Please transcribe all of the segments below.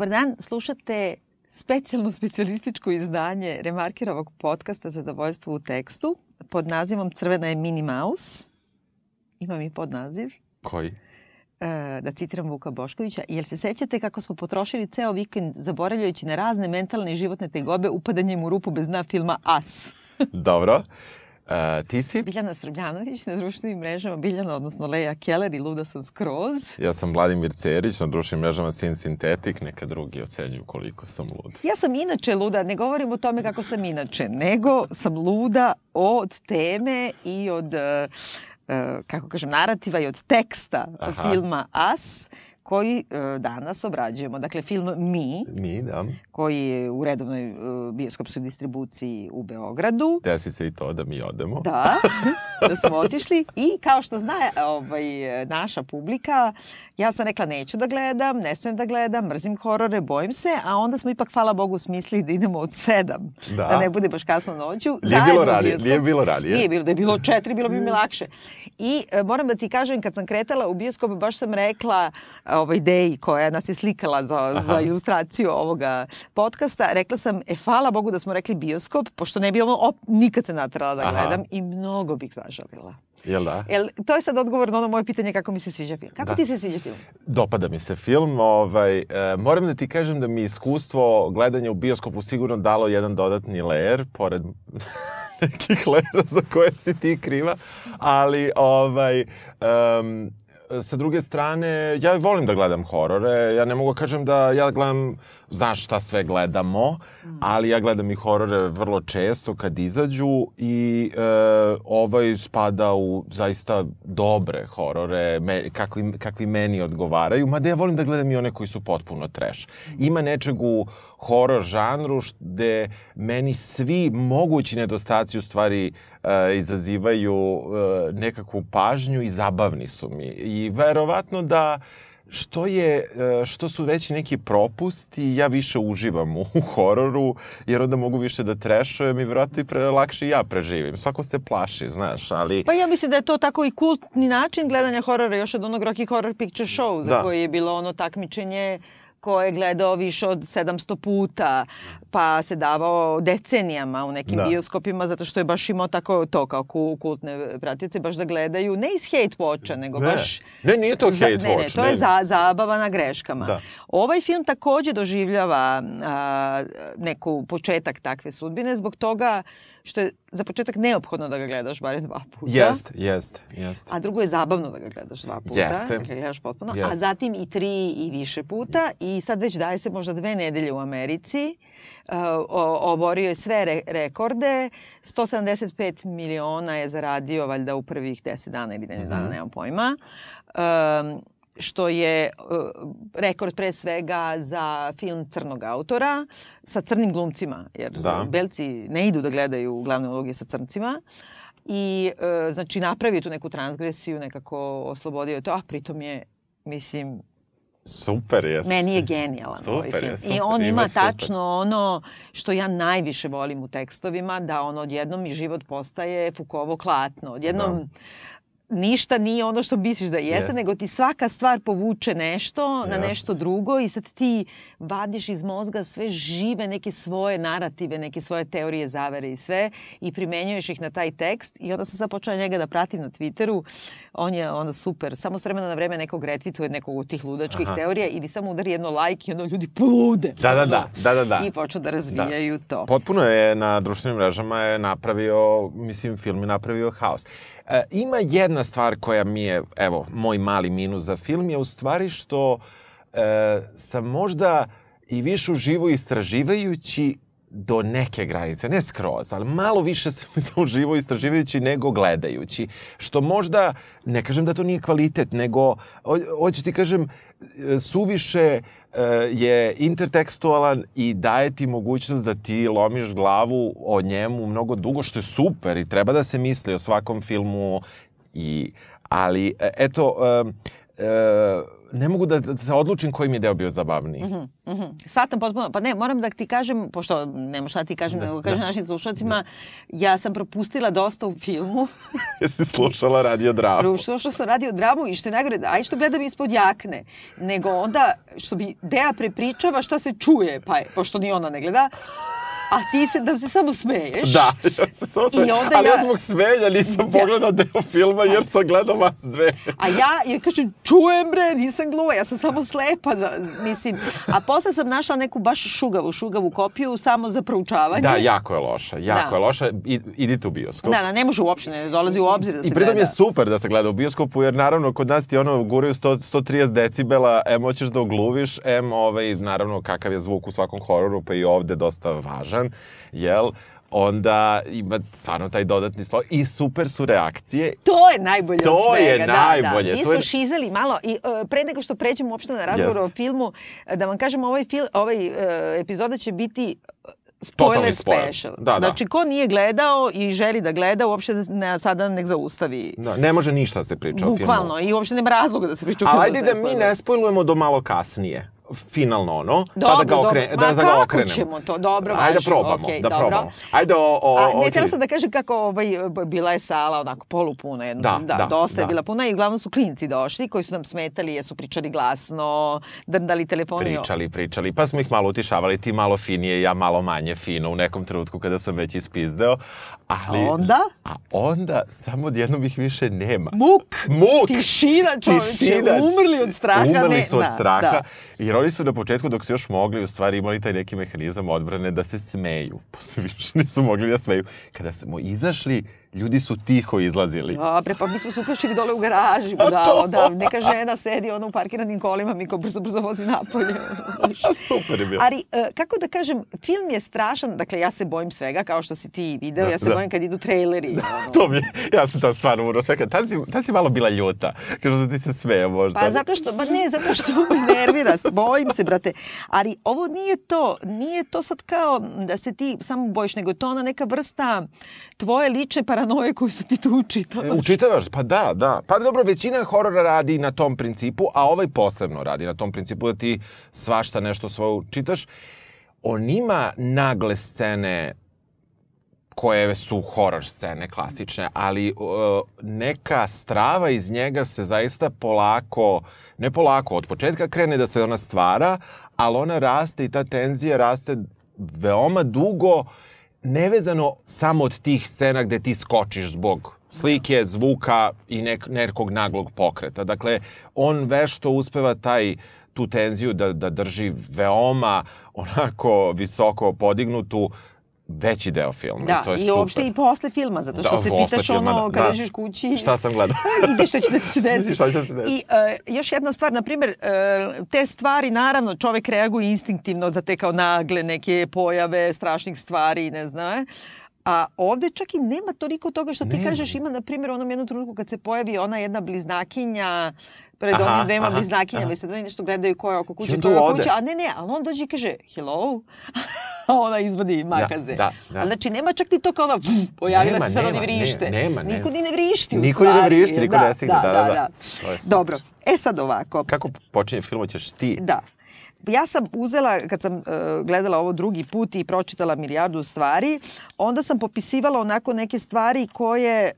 Dobar dan, slušate specijalno specijalističko izdanje Remarkirovog podcasta Zadovoljstvo u tekstu pod nazivom Crvena je Mini Mouse. Imam i podnaziv. Koji? E, da citiram Vuka Boškovića. Jel se sećate kako smo potrošili ceo vikend zaboravljajući na razne mentalne i životne tegobe upadanjem u rupu bez dna filma As? Dobro. Uh, ti si? Biljana Srbljanović na društvenim mrežama, Biljana, odnosno Leja Keller i Luda sam skroz. Ja sam Vladimir Cerić, na društvenim mrežama Sin Sintetik, neka drugi ocenjuju koliko sam lud. Ja sam inače luda, ne govorim o tome kako sam inače, nego sam luda od teme i od, uh, kako kažem, narativa i od teksta Aha. filma As koji e, danas obrađujemo. Dakle, film Mi, Mi da. koji je u redovnoj e, bioskopskoj distribuciji u Beogradu. Desi se i to da mi odemo. Da, da smo otišli. I kao što zna ovaj, naša publika, ja sam rekla neću da gledam, ne smem da gledam, mrzim horore, bojim se, a onda smo ipak, hvala Bogu, smislili da idemo od sedam, da, da ne bude baš kasno noću. Nije bilo ranije, nije bilo ranije. Nije bilo, da je bilo četiri, bilo bi mi lakše. I e, moram da ti kažem, kad sam kretala u bioskop, baš sam rekla ovaj, ideji koja nas je slikala za, Aha. za ilustraciju ovoga podcasta, rekla sam, e, hvala Bogu da smo rekli bioskop, pošto ne bi ovo op, nikad se natrala da gledam Aha. i mnogo bih zažalila. Jel da? Jel, to je sad odgovor na ono moje pitanje kako mi se sviđa film. Kako da. ti se sviđa film? Dopada mi se film. Ovaj, e, moram da ti kažem da mi iskustvo gledanja u bioskopu sigurno dalo jedan dodatni layer, pored nekih lera za koje si ti kriva, ali ovaj, um, sa druge strane, ja volim da gledam horore. Ja ne mogu da kažem da ja gledam, znaš šta sve gledamo, mm. ali ja gledam i horore vrlo često kad izađu i e, ovaj spada u zaista dobre horore, me, kakvi, kakvi meni odgovaraju, mada ja volim da gledam i one koji su potpuno trash. Ima nečeg u horor žanru gde meni svi mogući nedostaci u stvari e, izazivaju e, nekakvu pažnju i zabavni su mi. I verovatno da što je, e, što su veći neki propusti, ja više uživam u hororu, jer onda mogu više da trešujem i verovatno i pre, lakše ja preživim. Svako se plaši, znaš, ali... Pa ja mislim da je to tako i kultni način gledanja horora, još od onog Rocky Horror Picture Show, za da. koje je bilo ono takmičenje ko je gledao više od 700 puta, pa se davao decenijama u nekim da. bioskopima, zato što je baš imao tako to kao kultne pratioce, baš da gledaju, ne iz hate watcha, nego ne. baš... Ne, nije to hate watch. Ne, ne, to ne, je za, zabava na greškama. Da. Ovaj film takođe doživljava a, neku početak takve sudbine, zbog toga što je za početak neophodno da ga gledaš bare dva puta. Jest, jest, jest. A drugo je zabavno da ga gledaš dva puta. Jeste. Da ga gledaš potpuno. Jest. A zatim i tri i više puta. I sad već daje se možda dve nedelje u Americi. Uh, oborio je sve re rekorde. 175 miliona je zaradio valjda u prvih 10 dana ili 10 mm -hmm. dana, nemam pojma. Um, što je uh, rekord pre svega za film crnog autora sa crnim glumcima, jer da. belci ne idu da gledaju glavne uloge sa crncima. I, uh, znači, napravio tu neku transgresiju, nekako oslobodio je to, a pritom je, mislim, Super je. Meni je genijalan super ovaj film. Je, super, I on ima, ima tačno ono što ja najviše volim u tekstovima, da ono odjednom mi život postaje Fukovo klatno. Odjednom... Da ništa nije ono što misliš da jeste, yes. nego ti svaka stvar povuče nešto yes. na nešto drugo i sad ti vadiš iz mozga sve žive neke svoje narative, neke svoje teorije zavere i sve i primenjuješ ih na taj tekst i onda sam sad počela njega da pratim na Twitteru. On je ono super. Samo s vremena na vreme nekog retvituje nekog od tih ludačkih Aha. teorija ili samo udari jedno like i ono ljudi polude. Da, da, da. da, da, da. I počnu da razvijaju da. to. Potpuno je na društvenim mrežama je napravio, mislim, film je napravio haos. E, ima jedna stvar koja mi je, evo, moj mali minus za film je u stvari što e, sam možda i više uživo istraživajući do neke granice, ne skroz, ali malo više sam uživo istraživajući nego gledajući. Što možda, ne kažem da to nije kvalitet, nego, hoću ti kažem, suviše e, je intertekstualan i daje ti mogućnost da ti lomiš glavu o njemu mnogo dugo, što je super i treba da se misli o svakom filmu. I, ali, e, eto, e, ne mogu da, da se odlučim koji mi je deo bio zabavniji. Mhm, mhm. Svatam potpuno. Pa ne, moram da ti kažem, pošto nema šta ti kažem, Da, nego kažem da. našim slušalcima, ja sam propustila dosta u filmu. Jer si slušala radio dramu. Što sam radio dramu i što je najgore, aj što gledam ispod jakne, nego onda što bi Deja prepričava šta se čuje, pa je, pošto ni ona ne gleda, a ti se, da se samo smeješ. Da, ja se samo onda ali ja, ja- zbog smenja nisam Da. pogledao deo filma jer sam gledao vas dve. A ja, ja kažem, čujem bre, nisam gluva, ja sam samo slepa, za, mislim. A posle sam našla neku baš šugavu, šugavu kopiju samo za proučavanje. Da, jako je loša, jako Da. je loša. I, idite u bioskop. Da, da, ne može uopšte, ne dolazi u obzir da se I pritom gleda. je super da se gleda u bioskopu, jer naravno kod nas ti ono guraju 100, 130 decibela, em hoćeš da ogluviš, em ovaj, naravno kakav je zvuk u svakom hororu, pa i ovde dosta važan, jel? Onda ima stvarno taj dodatni sloj i super su reakcije. To je najbolje To od svega. je da, najbolje, Da. Mi to je- smo šizeli malo i uh, pre nego što pređemo uopšte na razgovor Jeste. o filmu, e, da vam kažem, ovaj, fil, ovaj uh, epizoda će biti uh, Totalni spoiler spoiler. special. Da, da. Znači, ko nije gledao i želi da gleda, uopšte da ne, sada nek zaustavi. Da, ne može ništa da se priča o filmu. Bukvalno, i uopšte nema razloga da se priča o Ali filmu. ajde da se mi spoiler. ne spojlujemo do malo kasnije. Finalno ono, pa Dobro, da ga, okre, dobro. da, da ga okrenemo. ćemo to? Dobro, Ajde da probamo, okej, da dobro. probamo. Ajde o... o, A, ne, htjela ti- sam da kažem kako ovaj, bila je sala onako polupuna. Jedno, Da, da, da, dosta je da. bila puna i uglavnom su klinci došli koji su nam smetali, jesu pričali glasno, drndali telefoni. Pričali, pričali, pa smo ih malo utišavali, ti malo finije, ja malo manje fino u nekom trenutku kada sam već ispizdeo. Ali, A onda? A onda, samo odjednom ih više nema. Muk! Muk! Tišina čoveče, Tišina. umrli od straha. Umrli su od da, straha, Da. jer oni su na početku, dok su još mogli, u stvari imali taj neki mehanizam odbrane da se smeju. Posle više nisu mogli da smeju. Kada smo izašli, ljudi su tiho izlazili. Dobre, pa mi smo se uplašili dole u garaži, budalo, da, neka žena sedi ono u parkiranim kolima, mi kao brzo, brzo vozi napolje. Super je bilo. Ali, e, kako da kažem, film je strašan, dakle, ja se bojim svega, kao što si ti video, Da, ja se da. bojim kad idu traileri. ono. To mi, ja sam tam stvarno umro sve. Tad si, tad si malo bila ljuta. Kažu da ti se smeje možda. Pa zato što, ba ne, zato što me nervira, bojim se, brate. Ali ovo nije to, nije to sad kao da se ti samo bojiš, nego to ona neka vrsta tvoje lične paranoje koju se ti tu učitavaš. E, Učitavaš, pa da, da. Pa dobro, većina horora radi na tom principu, a ovaj posebno radi na tom principu da ti svašta nešto svoje čitaš. On ima nagle scene koje su horor scene klasične, ali uh, neka strava iz njega se zaista polako, ne polako, od početka krene da se ona stvara, ali ona raste i ta tenzija raste veoma dugo, nevezano samo od tih scena gde ti skočiš zbog slike, zvuka i nek, nekog naglog pokreta. Dakle, on vešto uspeva taj tu tenziju da, da drži veoma onako visoko podignutu veći deo filma. Da, I to je i super. uopšte i posle filma, zato što Da, se pitaš filma, ono, da, kada da. kući, Šta sam gledao? ide šta će da ti se desi. Šta će se desiti? I uh, još jedna stvar, na primjer, uh, te stvari, naravno, čovek reaguje instinktivno za te kao nagle neke pojave strašnih stvari, ne zna, A ovde čak i nema toliko toga što ti Nema. kažeš, ima na primjer u onom jednom trenutku kad se pojavi ona jedna bliznakinja, pred Aha, onim dvema bliznakinjama, i sad oni nešto gledaju ko je oko kuće, ko je oko kuće, a ne, ne, ali on dođe i kaže hello, ona izvadi makaze. da, da. Ali znači nema čak ni to kao ono, pojavila Nema, se sad oni vrište. ne- nema, nema. Niko ni ne vrišti u Niko ni ne vrišti, niko da, ne stigne, da, da, da. To je super. Dobro, e sad ovako. Kako počinje film, ćeš ti? Da. Ja sam uzela, kad sam uh, gledala ovo drugi put i pročitala milijardu stvari, onda sam popisivala onako neke stvari koje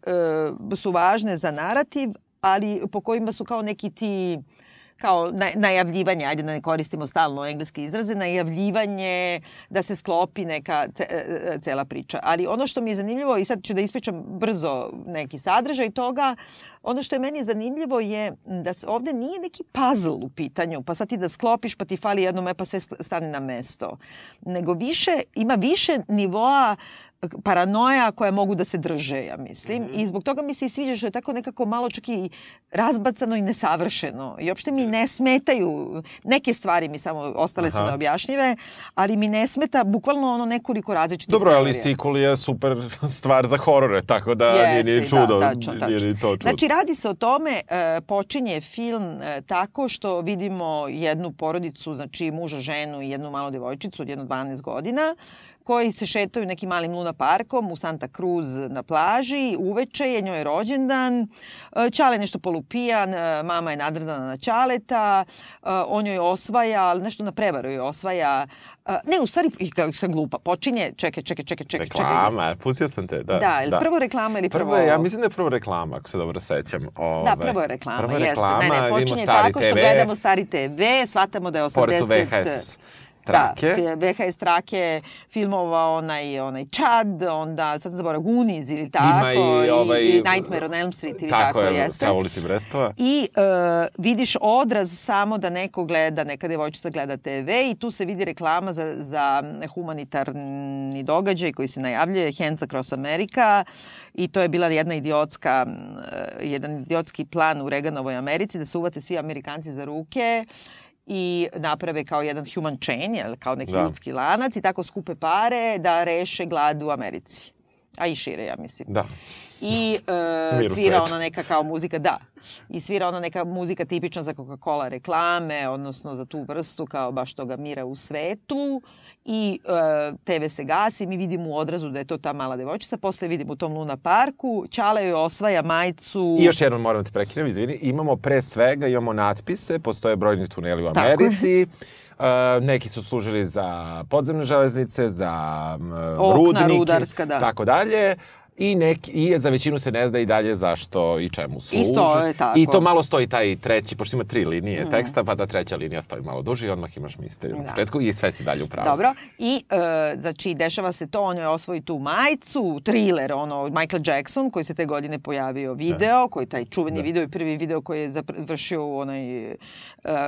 uh, su važne za narativ, ali po kojima su kao neki ti kao na, najavljivanje, ajde da ne koristimo stalno engleske izraze, najavljivanje da se sklopi neka ce, e, cela priča. Ali ono što mi je zanimljivo, i sad ću da ispričam brzo neki sadržaj toga, ono što je meni zanimljivo je da se ovde nije neki puzzle u pitanju, pa sad ti da sklopiš, pa ti fali jedno me, pa sve stane na mesto. Nego više, ima više nivoa paranoja koje mogu da se drže, ja mislim. Mm -hmm. I zbog toga mi se i sviđa što je tako nekako malo čak i razbacano i nesavršeno. I uopšte mi ne smetaju, neke stvari mi samo ostale Aha. su neobjašnjive, ali mi ne smeta bukvalno ono nekoliko različitih Dobro, ali. Sikul je super stvar za horore, tako da Jeste, nije ni čudo. Da, tačno, tačno. Nije ni to čudo. Znači, radi se o tome, e, počinje film e, tako što vidimo jednu porodicu, znači muža, ženu i jednu malu devojčicu od jedno 12 godina, koji se šetaju nekim malim luna parkom u Santa Cruz na plaži. Uveče je njoj rođendan. E, Ćale je nešto polupijan, e, mama je nadredana na Ćaleta, e, on joj osvaja, ali nešto na prevaru joj osvaja. Ne, u stvari, i kao sam glupa, počinje, čekaj, čekaj, čekaj, čekaj. čekaj. Reklama, pustio sam te, da. Da, ili prvo reklama ili prvo... Prvo ja mislim da je prvo reklama, ako se dobro sećam. Ove, Da, prvo je reklama, prvo je jeste. reklama, ne, ne, vidimo počinje tako što TV, gledamo stari TV, shvatamo da je 80... Pored su VHS trake. Da, VHS trake, filmova onaj, onaj Chad, onda, sad zaboravila, Goonies ili tako, Ima i ovaj- i Nightmare on Elm Street ili Tako, tako, je, jeste. u ulici Brestova. I e, vidiš odraz samo da neko gleda, neka devojčica gleda TV i tu se vidi reklama za, za humanitarni događaj koji se najavljuje, Hands Across America i to je bila jedna idiotska, e, jedan idiotski plan u Reaganovoj Americi da se uvate svi Amerikanci za ruke i naprave kao jedan human chain, jel, kao neki Da. ljudski lanac i tako skupe pare da reše glad u Americi. A i šire, ja mislim Da. i e, Mir u svira ona neka kao muzika, da. I svira ona neka muzika tipična za Coca-Cola reklame, odnosno za tu vrstu kao baš toga mira u svetu. I e, TV se gasi, mi vidimo u odrazu da je to ta mala devojčica, posle vidimo u tom Luna parku, Ćale joj osvaja majicu. I još jednom moram da te prekinem, izvini. Imamo pre svega, imamo natpise, postoje brojni tuneli u Tako. Americi. Uh, neki su služili za podzemne železnice, za Okna rudnike, rudarska, da. tako dalje. I, neki, I za većinu se ne zna i dalje zašto i čemu služe. I to je tako. I to malo stoji taj treći, pošto ima tri linije Mm. teksta, pa da treća linija stoji malo duže i odmah imaš misteriju na Da. početku i sve si dalje u pravu. Dobro. I, e, znači, dešava se to, on joj osvoji tu majicu, thriller, ono, Michael Jackson, koji se te godine pojavio video, koji taj čuveni Da. video i prvi video koji je završio u onoj e,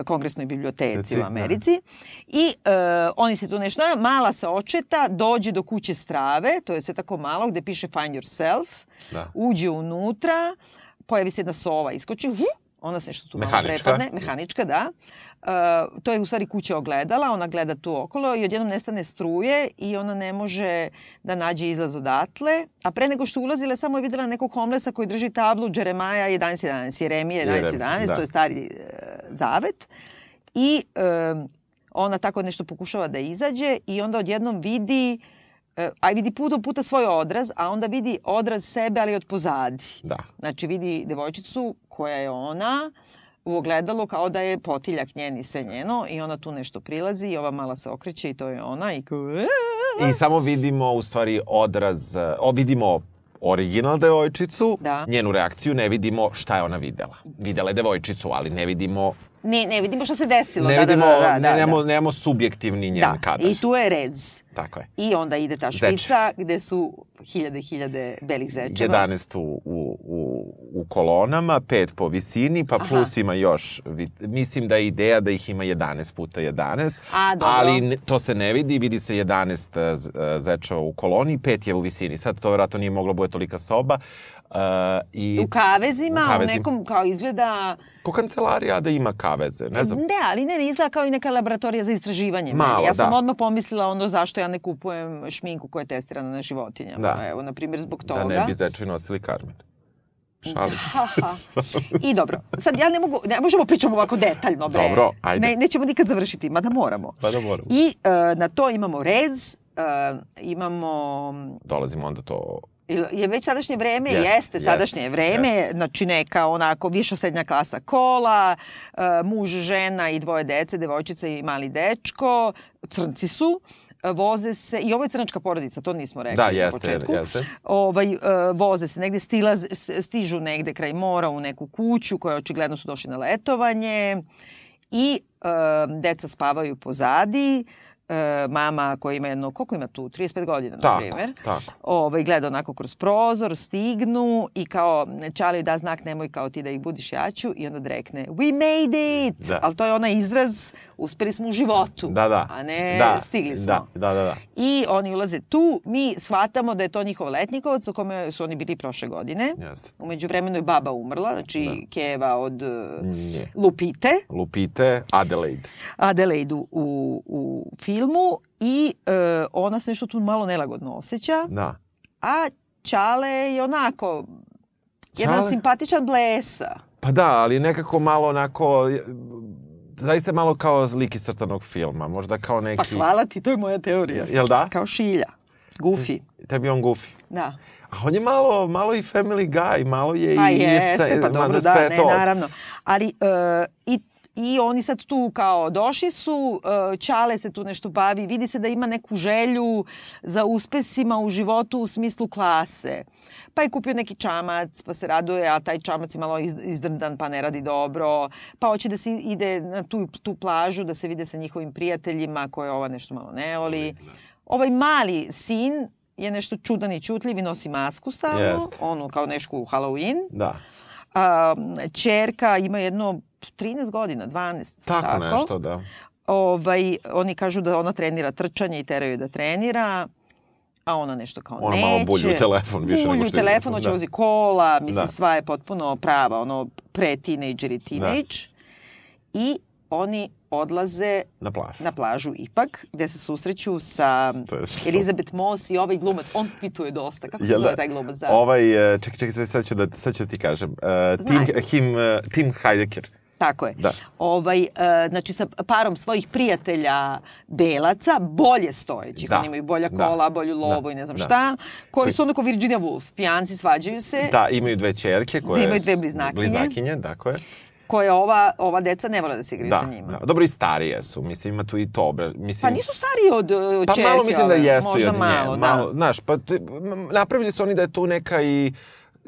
kongresnoj biblioteci Reci, u da. Americi. I e, oni se tu nešto, mala se očeta, dođe do kuće strave, to je sve tako malo, gde piše find yourself, Da. uđe unutra, pojavi se jedna sova, iskoči, hu, ona se nešto tu malo Mehanička. prepadne, mehanička, da. Uh, to je u stvari kuća ogledala, ona gleda tu okolo i odjednom nestane struje i ona ne može da nađe izlaz odatle. A pre nego što ulazila, samo je videla nekog homlesa koji drži tablu Jeremaja 11.11, Jeremije 11.11, da. to je stari uh, zavet. I um, ona tako nešto pokušava da izađe i onda odjednom vidi e, a vidi puno puta svoj odraz, a onda vidi odraz sebe, ali od pozadi. Da. Znači vidi devojčicu koja je ona u ogledalu kao da je potiljak njen i sve njeno i ona tu nešto prilazi i ova mala se okreće i to je ona i kao... I samo vidimo u stvari odraz, o, vidimo original devojčicu, Da. njenu reakciju, ne vidimo šta je ona videla. Videla je devojčicu, ali ne vidimo, Ne, ne vidimo šta se desilo. ne da, vidimo, da, da, da, ne, da, nemamo, nemamo subjektivni njen da. kadar. I tu je rez. Tako je. I onda ide ta špica gde su hiljade, hiljade belih zečeva. 11 u, u, u, kolonama, 5 po visini, pa Aha. plus ima još, mislim da je ideja da ih ima 11 puta 11, A, dobro. ali to se ne vidi, vidi se 11 eh, eh, zečeva u koloni, 5 je u visini. Sad to vjerojatno nije mogla bude tolika soba. Uh, i U kavezima, U kavezima. nekom kao izgleda... ko kancelarija da ima kaveze, ne znam. Ne, ali ne, ne izgleda kao i neka laboratorija za istraživanje. Malo, ja sam da. odmah pomislila ono zašto ja ne kupujem šminku koja je testirana na životinjama. Da. Evo, na primjer, zbog toga. Da ne bi zečevi nosili Carmen. Šalim se. I dobro, sad ja ne mogu, ne možemo pričamo ovako detaljno, bre. Dobro, ajde. Ne, nećemo nikad završiti, mada moramo. Pa da moramo. I e, na to imamo rez, e, imamo Dolazimo onda to... Je već sadašnje vreme, Jeste, jeste, sadašnje je vreme, znači neka onako viša srednja klasa kola, e, muž, žena i dvoje dece, devojčica i mali dečko, crnci su, e, voze se, i ovo je crnačka porodica, to nismo rekli Da, na jeste, početku. jeste. Ovaj, e, voze se negde, stilaz, s- stižu negde kraj mora u neku kuću koja očigledno su došli na letovanje i deca spavaju pozadi, e, mama koja ima jedno, koliko ima tu, 35 godina, na Tako, primjer, tako. ovaj, gleda onako kroz prozor, stignu i kao Čali da znak nemoj kao ti da ih budiš ja ću i onda drekne we made it, Da. ali to je onaj izraz uspeli smo u životu, Da, da. a ne da, stigli smo. Da, da, da. da. I oni ulaze tu, mi shvatamo da je to njihov letnikovac u kome su oni bili prošle godine. Jeste. Umeđu vremenu je baba umrla, znači Da. Keva od Nije. Lupite, Lupite, Adelaide. Adelaide u, u filmu i uh, ona se nešto tu malo nelagodno osjeća. Da. A Ćale je onako jedan Ćale? simpatičan blesa. Pa da, ali nekako malo onako... zaista malo kao lik iz crtanog filma, možda kao neki... Pa hvala ti, to je moja teorija. Jel da? Kao šilja. Goofy. Tebi on goofy. Da. A on je malo, malo i Family Guy, malo je Pa i... jeste, pa dobro, da, sve ne, to. naravno. Ali e, i I oni sad tu kao došli su, e, Ćale se tu nešto bavi, vidi se da ima neku želju za uspesima u životu u smislu klase. Pa je kupio neki čamac, pa se raduje, a taj čamac je malo iz- izdrndan, pa ne radi dobro. Pa hoće da se ide na tu, tu plažu, da se vide sa njihovim prijateljima, koje ova nešto malo ne voli. Ovaj mali sin je nešto čudan i čutljiv i nosi masku stalno, Jeste. onu kao nešku Halloween. Da, A, čerka ima jedno 13 godina, 12. tako, nešto, da. Ovaj, oni kažu da ona trenira trčanje i teraju je da trenira, a ona nešto kao Ona neće. malo bulju telefon više nego Bulju u što ide. telefon, hoće Da. vozi kola, mislim, Da. sva je potpuno prava, ono, pre-teenager i teenage. I oni odlaze Na plažu. na plažu ipak, gde se susreću sa je što- Elizabeth Moss i ovaj glumac. On tvituje dosta. Kako se Jel da? zove taj glumac? Da. Ovaj, e, čekaj, čekaj, sad- ću da, sad ću da ti kažem. Uh, Tim. Tim, uh, Tim Heidecker. Tako je. Da. Ovaj, e, znači sa parom svojih prijatelja belaca, bolje stojećih, Da. oni imaju bolja Da. kola, bolju lovu Da. i ne znam Da. šta, koji Koji- su onako Virginia Woolf, pijanci svađaju se, Da, imaju dve čerke koje... imaju dve bliznakinje. Bliznakinje, tako je. koje ova, ova deca ne vole da se igraju Da, sa njima. da. Dobro, i starije su, mislim, ima tu i to. bre, Mislim, Pa nisu stariji od uh, Pa čerke malo mislim da jesu i možda od nje. malo, da. Znaš, pa napravili su oni da je tu neka i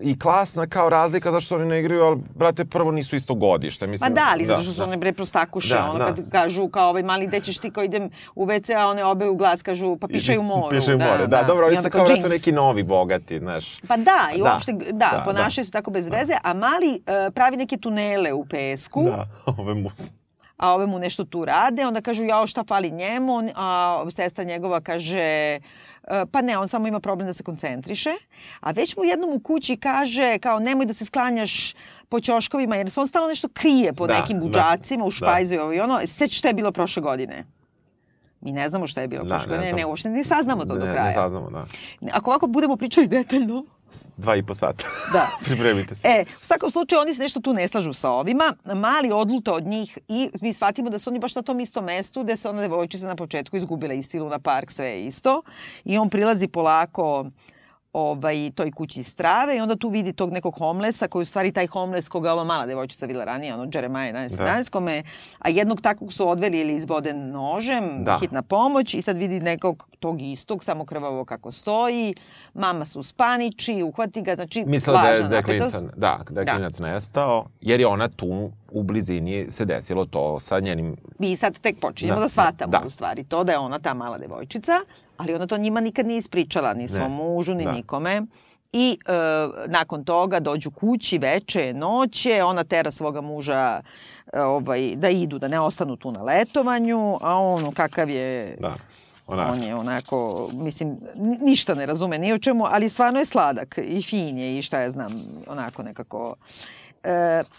i klasna kao razlika zašto oni ne igraju, ali, brate, prvo nisu isto godište. Pa Mislim, da, ali zato što su one bre prostakuše, Da, ono da. kad kažu kao ovaj mali gde ćeš ti kao idem u WC, a one obe u glas kažu pa pišaju u moru. Pišaju u moru, da, dobro, I oni onda su kao vratno neki novi bogati, znaš. Pa da, i Da, uopšte, da, da, ponašaju se tako bez veze, a mali e, pravi neke tunele u pesku, Da, ove mus. a ove mu nešto tu rade, onda kažu jao šta fali njemu, on, a sestra njegova kaže e, pa ne, on samo ima problem da se koncentriše, a već mu jednom u kući kaže kao nemoj da se sklanjaš po ćoškovima, jer se on stalno nešto krije po Da, nekim da, buđacima, u da. špajzu i ovo i ono. Sećaš šta je bilo prošle godine? Mi ne znamo šta je bilo Da, prošle ne godine, znam. ne, uopšte ne saznamo to do Ne, kraja. ne saznamo, da. Ako ovako budemo pričali detaljno, Dva i po sata. da. Pripremite se. E, u svakom slučaju oni se nešto tu ne slažu sa ovima. Mali odluta od njih i mi shvatimo da su oni baš na tom istom mestu gde se ona devojčica na početku izgubila isti Luna Park, sve je isto. I on prilazi polako ovaj, toj kući iz strave i onda tu vidi tog nekog homelessa koji u stvari taj homeless koga ova mala devojčica videla ranije, ono Jeremiah 11 Da. kome, a jednog takvog su odveli ili izboden nožem, Da. hitna pomoć i sad vidi nekog tog istog, samo krvavo kako stoji, mama se uspaniči, uhvati ga, znači Mislila da je, da je klinac, da, da je Da. klinac nestao, jer je ona tu u blizini se desilo to sa njenim... mi sad tek počinjemo Da, da, shvatamo da. u stvari to da je ona ta mala devojčica, ali ona to njima nikad nije ispričala, ni svom Ne, mužu, ni da. nikome. I e, nakon toga dođu kući, veče noće, ona tera svoga muža e, ovaj, da idu, da ne ostanu tu na letovanju, a ono kakav je Da, ona... On je onako, mislim, ni- ništa ne razume ni o čemu, ali stvarno je sladak i fin je i šta ja znam, onako nekako.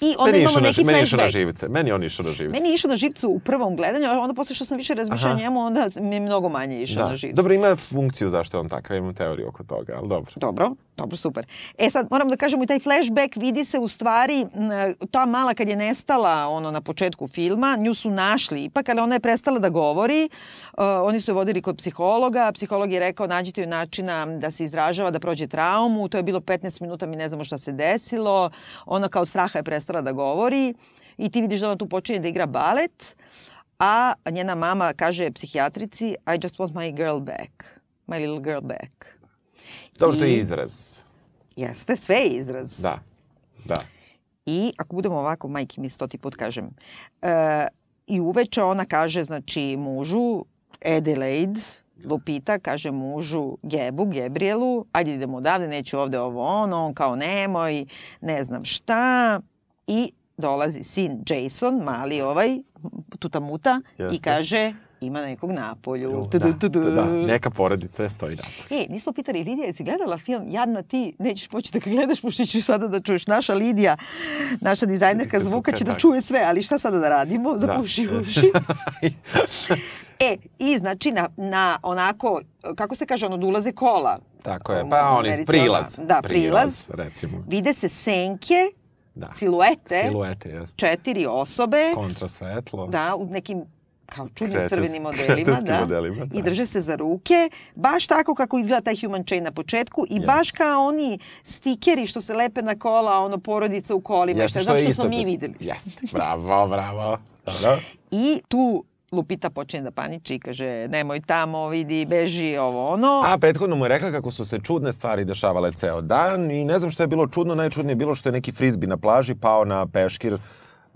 I onda meni imamo išao na, neki meni je išao na živce. Meni on išao na živce. Meni je išao na živcu u prvom gledanju, a onda posle što sam više razmišljala njemu, onda mi je mnogo manje išao na živcu. Dobro, ima funkciju zašto je on takav, imam teoriju oko toga, ali dobro. Dobro, dobro, super. E sad moram da kažemo i taj flashback vidi se u stvari ta mala kad je nestala ono na početku filma, nju su našli ipak, ali ona je prestala da govori. Uh, oni su je vodili kod psihologa, psiholog je rekao nađite joj načina da se izražava, da prođe traumu, to je bilo 15 minuta, mi ne znamo šta se desilo. Ona kao straha je prestala da govori i ti vidiš da ona tu počinje da igra balet, a njena mama kaže psihijatrici I just want my girl back, my little girl back. Dobro, to je I- izraz. Jeste, sve je izraz. Da, da. I ako budemo ovako, majke mi stoti put kažem, e, i uveče ona kaže, znači, mužu, Adelaide, Lupita, kaže mužu Gebu, Gabrielu, ajde idemo odavde, neću ovde ovo ono, on kao nemoj, ne znam šta. I dolazi sin Jason, mali ovaj, tutamuta, i Jeste. kaže, ima nekog napolju. Da, Tudu, tudu. da, da, neka porodica stoji da. E, nismo pitali, Lidija, jesi gledala film Jadna ti, nećeš poći da ga gledaš, pošto ćeš sada da čuješ. Naša Lidija, naša dizajnerka Zvuka, će da čuje sve, ali šta sada da radimo? Da. Zapuši uši. E, i znači na, na onako, kako se kaže, ono, da ulaze kola. Tako je, pa on je Americi, prilaz. da, prilaz. recimo. Vide se senke Da. siluete, Siluete, jeste. četiri osobe, Kontra svetlo. da, u nekim kao čudnim crvenim modelima, da. modelima, da. I drže se za ruke, baš tako kako izgleda taj human chain na početku i Jeste. baš kao oni stikeri što se lepe na kola, ono porodica u kolima, što, zato je što isto smo mi videli. Jeste, bravo, bravo. Dobro. I tu Lupita počne da paniči i kaže nemoj tamo, vidi, beži, ovo ono. A, prethodno mu je rekla kako su se čudne stvari dešavale ceo dan i ne znam što je bilo čudno, najčudnije je bilo što je neki frizbi na plaži pao na peškir.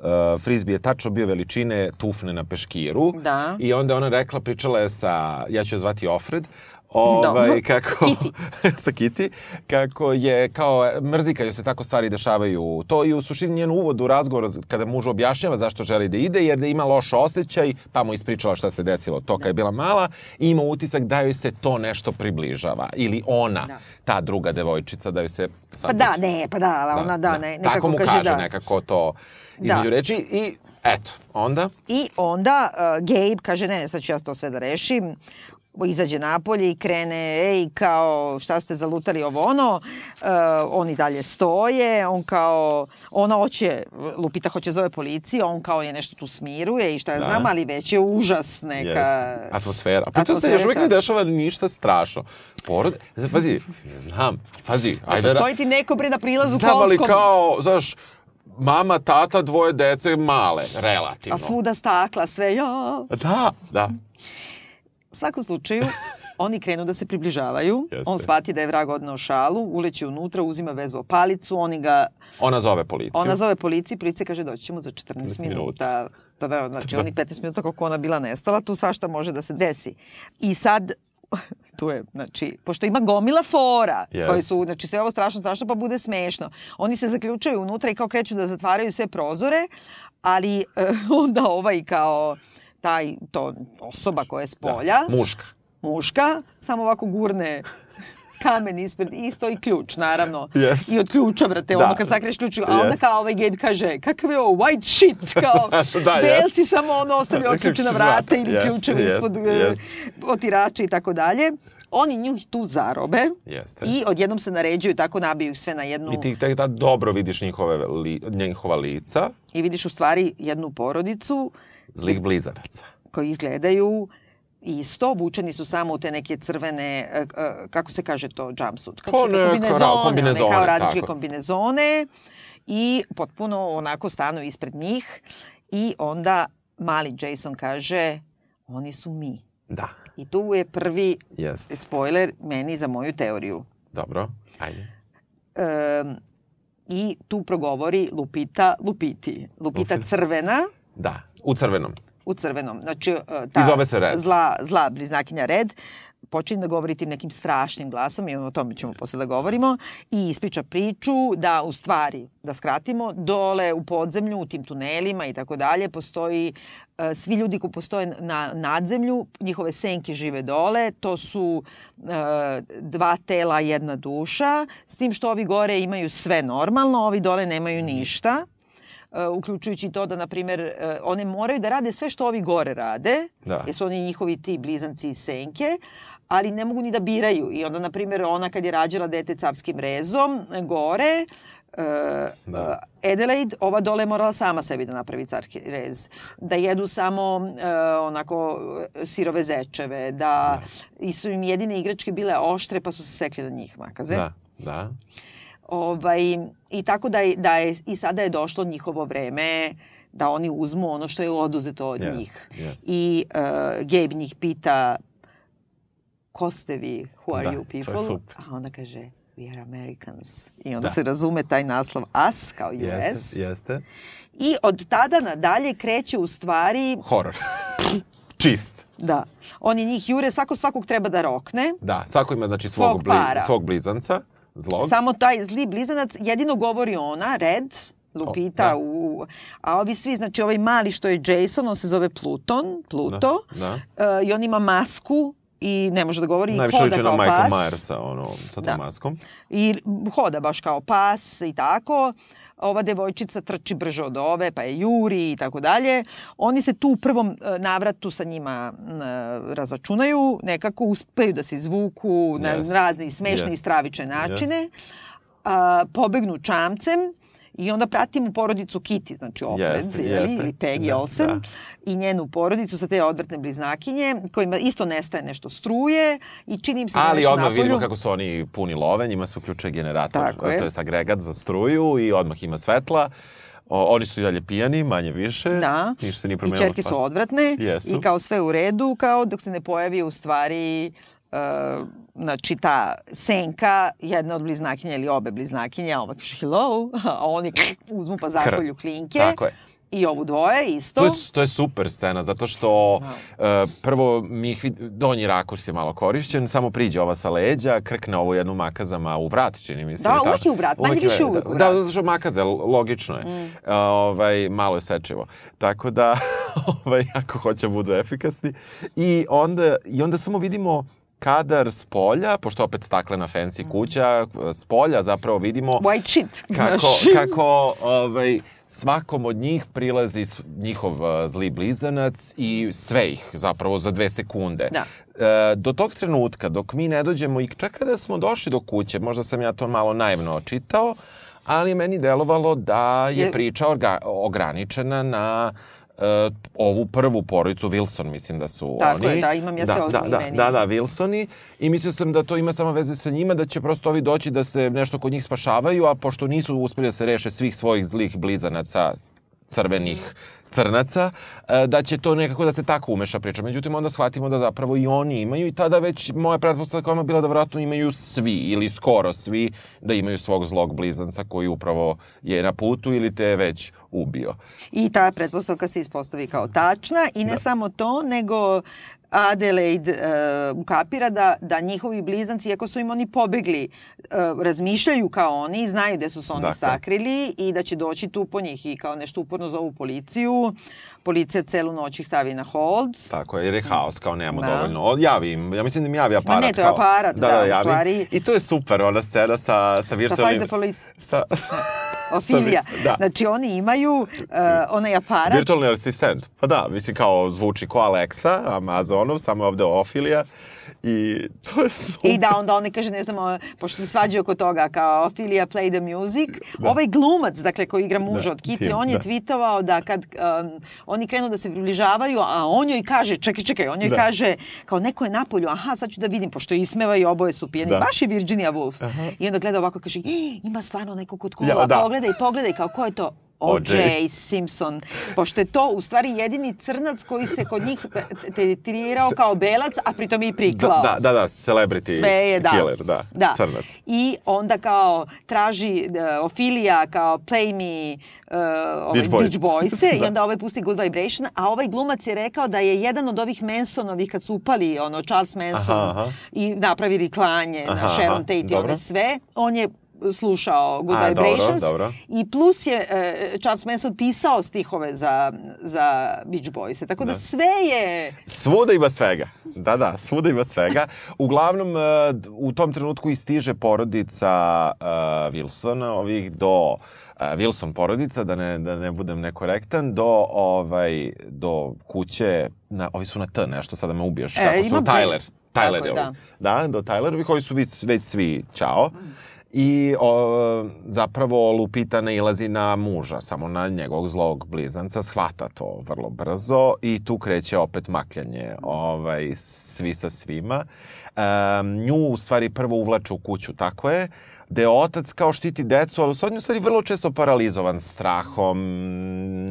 Uh, frizbi je tačno bio veličine tufne na peškiru. Da. I onda ona rekla, pričala je sa, ja ću je zvati Ofred, Dobro. ovaj, kako, Kitty. sa Kitty, kako je, kao, mrzi kad joj se tako stvari dešavaju. To i u suštini njen uvod u razgovor kada muž objašnjava zašto želi da ide, jer da ima loš osjećaj, pa mu ispričala šta se desilo to kad je bila mala i ima utisak da joj se to nešto približava. Ili ona, Da. ta druga devojčica, da joj se... Pa da, ne, pa da, ona da, ne, nekako Tako mu kaže, kaže da. nekako to Da. Između reči i eto, onda... I onda uh, Gabe kaže, ne, sad ću ja to sve da rešim. Izađe napolje i krene, ej, kao, šta ste zalutali ovo ono. Uh, oni dalje stoje, on kao, ona hoće, Lupita hoće zove policiju, on kao je nešto tu smiruje i šta ja Da. znam, ali već je užas neka... Jeste. Atmosfera. A pritom se još uvijek ne dešava ništa strašno. Porod... Pazi, ne znam, pazi, ajde... Ajde, stoji ti neko pre na prilazu Znam, ali kolskom, kao, znaš, mama, tata, dvoje dece male, relativno. a svuda stakla, sve, ja. Da, da. U svakom slučaju, oni krenu da se približavaju. Jeste. On shvati da je vrag odneo šalu, uleće unutra, uzima vezu o palicu, oni ga, Ona zove policiju. ona zove policiju, policija kaže doći ćemo za 14 minuta. minuta. Da, da, znači onih 15 minuta koliko ona bila nestala, tu svašta može da se desi. I sad, tu je, znači, pošto ima gomila fora, Yes. koji su, znači sve ovo strašno, strašno, pa bude smešno. Oni se zaključaju unutra i kao kreću da zatvaraju sve prozore, ali eh, onda ovaj kao taj, to osoba koja je s polja, Da, muška. muška, samo ovako gurne kamen ispred i stoji ključ, naravno. Jeste. I od ključa, brate, Da. ono kad sakreš ključ, a onda Jeste. kao ovaj Gabe kaže, kakav je ovo, white shit, kao, Da, jeste. si samo ono ostavio Ključ otključena vrata, vrata ili jeste, ključeve jeste, ispod e, jeste. otirača i tako dalje. Oni nju tu zarobe Jeste. i odjednom se naređuju, tako nabiju sve na jednu... I ti tek da dobro vidiš njihove li, njihova lica, I vidiš u stvari jednu porodicu zlih blizanaca. koji izgledaju isto, obučeni su samo u te neke crvene, e, e, kako se kaže to, jumpsuit? Kako Pa se- ne, kombinezone, one kao radničke tako. kombinezone i potpuno onako stanu ispred njih i onda mali Jason kaže, oni su mi. Da, I tu je prvi jeste. spoiler meni za moju teoriju. Dobro, ajde. Um, I tu progovori Lupita Lupiti. Lupita Lupita. crvena Da, u crvenom. U crvenom. Znači, e, ta I zove se Red. Zla, zla bliznakinja Red počinje da govori tim nekim strašnim glasom i o tome ćemo posle da govorimo i ispriča priču da u stvari, da skratimo, dole u podzemlju, u tim tunelima i tako dalje, postoji e, svi ljudi koji postoje na nadzemlju, njihove senke žive dole, to su e, dva tela, jedna duša, s tim što ovi gore imaju sve normalno, ovi dole nemaju ništa. E, uključujući to da, na primjer, e, one moraju da rade sve što ovi gore rade, Da. jer su oni njihovi ti blizanci i senke, ali ne mogu ni da biraju. I onda, na primjer, ona kad je rađala dete carskim rezom, e, gore, e, Da. Adelaide, ova dole je morala sama sebi da napravi carski rez. Da jedu samo e, onako sirove zečeve, da i su im jedine igračke bile oštre pa su se sekli na njih makaze. Da, da. Ovaj, I tako da je, da je, i sada je došlo njihovo vreme da oni uzmu ono što je oduzeto od Yes, njih. yes. I uh, Gabe njih pita ko ste vi, who are Da, you people? A onda kaže we are Americans. I onda Da. se razume taj naslov US kao US. Jeste, jeste. I od tada nadalje kreće u stvari, Horor. Čist. da, oni njih jure, svako svakog treba da rokne. Da, svako ima znači svog, Svog bli, svog blizanca, zlog. Samo taj zli blizanac jedino govori ona, Red, Lupita, da. u, a ovi svi, znači ovaj mali što je Jason, on se zove Pluton, Pluto, Da, da. e, i on ima masku i ne može da govori i Najviše hoda liči na kao Michael pas. Myersa, ono, sa tom Da. maskom. I hoda baš kao pas i tako. Ova devojčica trči brže od ove, pa je juri i tako dalje. Oni se tu u prvom e, navratu sa njima e, razačunaju, nekako uspeju da se izvuku na Yes. razne i smešne Yes. i stravične načine. A, pobegnu čamcem I onda pratimo porodicu Kitty, znači Offred, jeli, jeste. ili Peggy Da, Olsen, da. i njenu porodicu sa te odvratne bliznakinje, kojima isto nestaje nešto struje i čini im se da Ali odmah napolju. vidimo kako su oni puni love, njima se uključuje generator, Tako je. to je agregat za struju i odmah ima svetla. O, oni su i dalje pijani, manje više. Da. Ništa se nije I promenilo. čerke su odvratne Jesu. i kao sve u redu, kao dok se ne pojavi u stvari uh, znači ta senka, jedna od bliznakinja ili obe bliznakinje, a ova kaže hello, a oni uzmu pa zakolju klinke Tako je. i ovu dvoje isto. To je, to je super scena, zato što uh, prvo mi ih donji rakurs je malo korišćen, samo priđe ova sa leđa, krkne ovo jednu makazama u vrat, čini mi se. Da, uvek je u vrat, manje više uvek u Da, vrat. zato što makaze, logično je. Mm. A, ovaj, malo je sečivo. Tako da, ovaj, ako hoće da budu efikasni. I onda, I onda samo vidimo kadar s polja, pošto opet staklena fancy kuća, s polja zapravo vidimo White shit. kako, kako ovaj, svakom od njih prilazi njihov uh, zli blizanac i sve ih zapravo za dve sekunde. Da. E, do tog trenutka, dok mi ne dođemo i čak kada smo došli do kuće, možda sam ja to malo naivno čitao, ali meni delovalo da je priča orga, ograničena na e, ovu prvu porodicu Wilson, mislim da su Tako oni. je, da, imam ja da, ovdje da, da, imenima. da, da, Wilsoni. I mislio sam da to ima samo veze sa njima, da će prosto ovi doći da se nešto kod njih spašavaju, a pošto nisu uspeli da se reše svih svojih zlih blizanaca, crvenih crnaca, e, da će to nekako da se tako umeša priča. Međutim, onda shvatimo da zapravo i oni imaju i tada već moja pretpostavka ona bila da vratno imaju svi ili skoro svi da imaju svog zlog blizanca koji upravo je na putu ili te je već ubio. I ta pretpostavka se ispostavi kao tačna i ne Da. samo to, nego Adelaide uh, ukapira da, da njihovi blizanci, iako su im oni pobegli, uh, razmišljaju kao oni, znaju gde su se oni Dakle. sakrili i da će doći tu po njih i kao nešto uporno zovu policiju. Policija celu noć ih stavi na hold. Tako je, jer je haos, kao nemamo Da. dovoljno. Javi im, ja mislim da im javi aparat. ne, to je kao, aparat, da, u javi. stvari- I to je super, ona scena sa, sa Sa virtualnim... Fight the Police. Sa, Ophelia. da. Znači oni imaju uh, onaj aparat virtualni asistent. Pa da, mislim kao zvuči ko Alexa, Amazonov, samo ovde Ofilija. I to je super. I da onda oni kaže, ne znam, pošto se svađaju oko toga kao Ophelia play the music, Da. ovaj glumac, dakle, koji igra muža Da, od Kitty, Tim, on je da. tweetovao da kad um, oni krenu da se približavaju, a on joj kaže, čekaj, čekaj, on joj Da. kaže, kao neko je napolju, aha, sad ću da vidim, pošto ismeva i oboje su pijeni, Da. baš je Virginia Woolf. Aha. I onda gleda ovako, kaže, "Ih, ima stvarno neko kod kola, Ja, da. pogledaj, pogledaj, kao ko je to? O.J. Simpson, pošto je to u stvari jedini crnac koji se kod njih tretirao Se- kao belac, a pritom je i priklao. Da, da, da, celebrity Sve je, da. killer, da, Da. crnac. I onda kao traži uh, Ophelia kao play me uh, ovaj, Beach Boys. Beach Boys-e i Da. onda ovaj pusti Good Vibration, a ovaj glumac je rekao da je jedan od ovih Mansonovih kad su upali, ono, Charles Manson Aha, aha. i napravili klanje Aha, na Sharon aha, Tate i one sve, on je slušao Good A, dobro, Vibrations dobro. i plus je e, Charles Manson pisao stihove za, za Beach Boys-e. Tako da, Da. sve je... Svuda ima svega. Da, da, svuda ima svega. Uglavnom, e, u tom trenutku i stiže porodica uh, Wilsona, ovih do uh, Wilson porodica, da ne, da ne budem nekorektan, do, ovaj, do kuće, na, ovi su na T nešto, sada me ubiješ. E, Kako su? Tyler. Tyler Tako je ovaj. Da, do Tylerovih, koji su već, već svi čao. I o, zapravo Lupita nailazi na muža, samo na njegovog zlog blizanca, shvata to vrlo brzo i tu kreće opet makljanje ovaj, svi sa svima. Um, nju u stvari prvo uvlače u kuću, tako je, gde otac kao štiti decu, ali u stvari, u stvari vrlo često paralizovan strahom,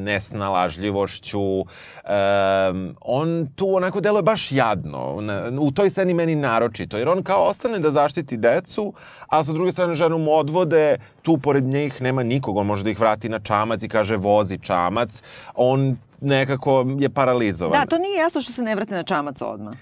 nesnalažljivošću. Um, on tu onako deluje baš jadno. U toj sceni meni naročito, jer on kao ostane da zaštiti decu, a sa druge strane ženu mu odvode, tu pored njih nema nikog, on može da ih vrati na čamac i kaže vozi čamac. On nekako je paralizovan. Da, to nije jasno što se ne vrate na čamac odmah.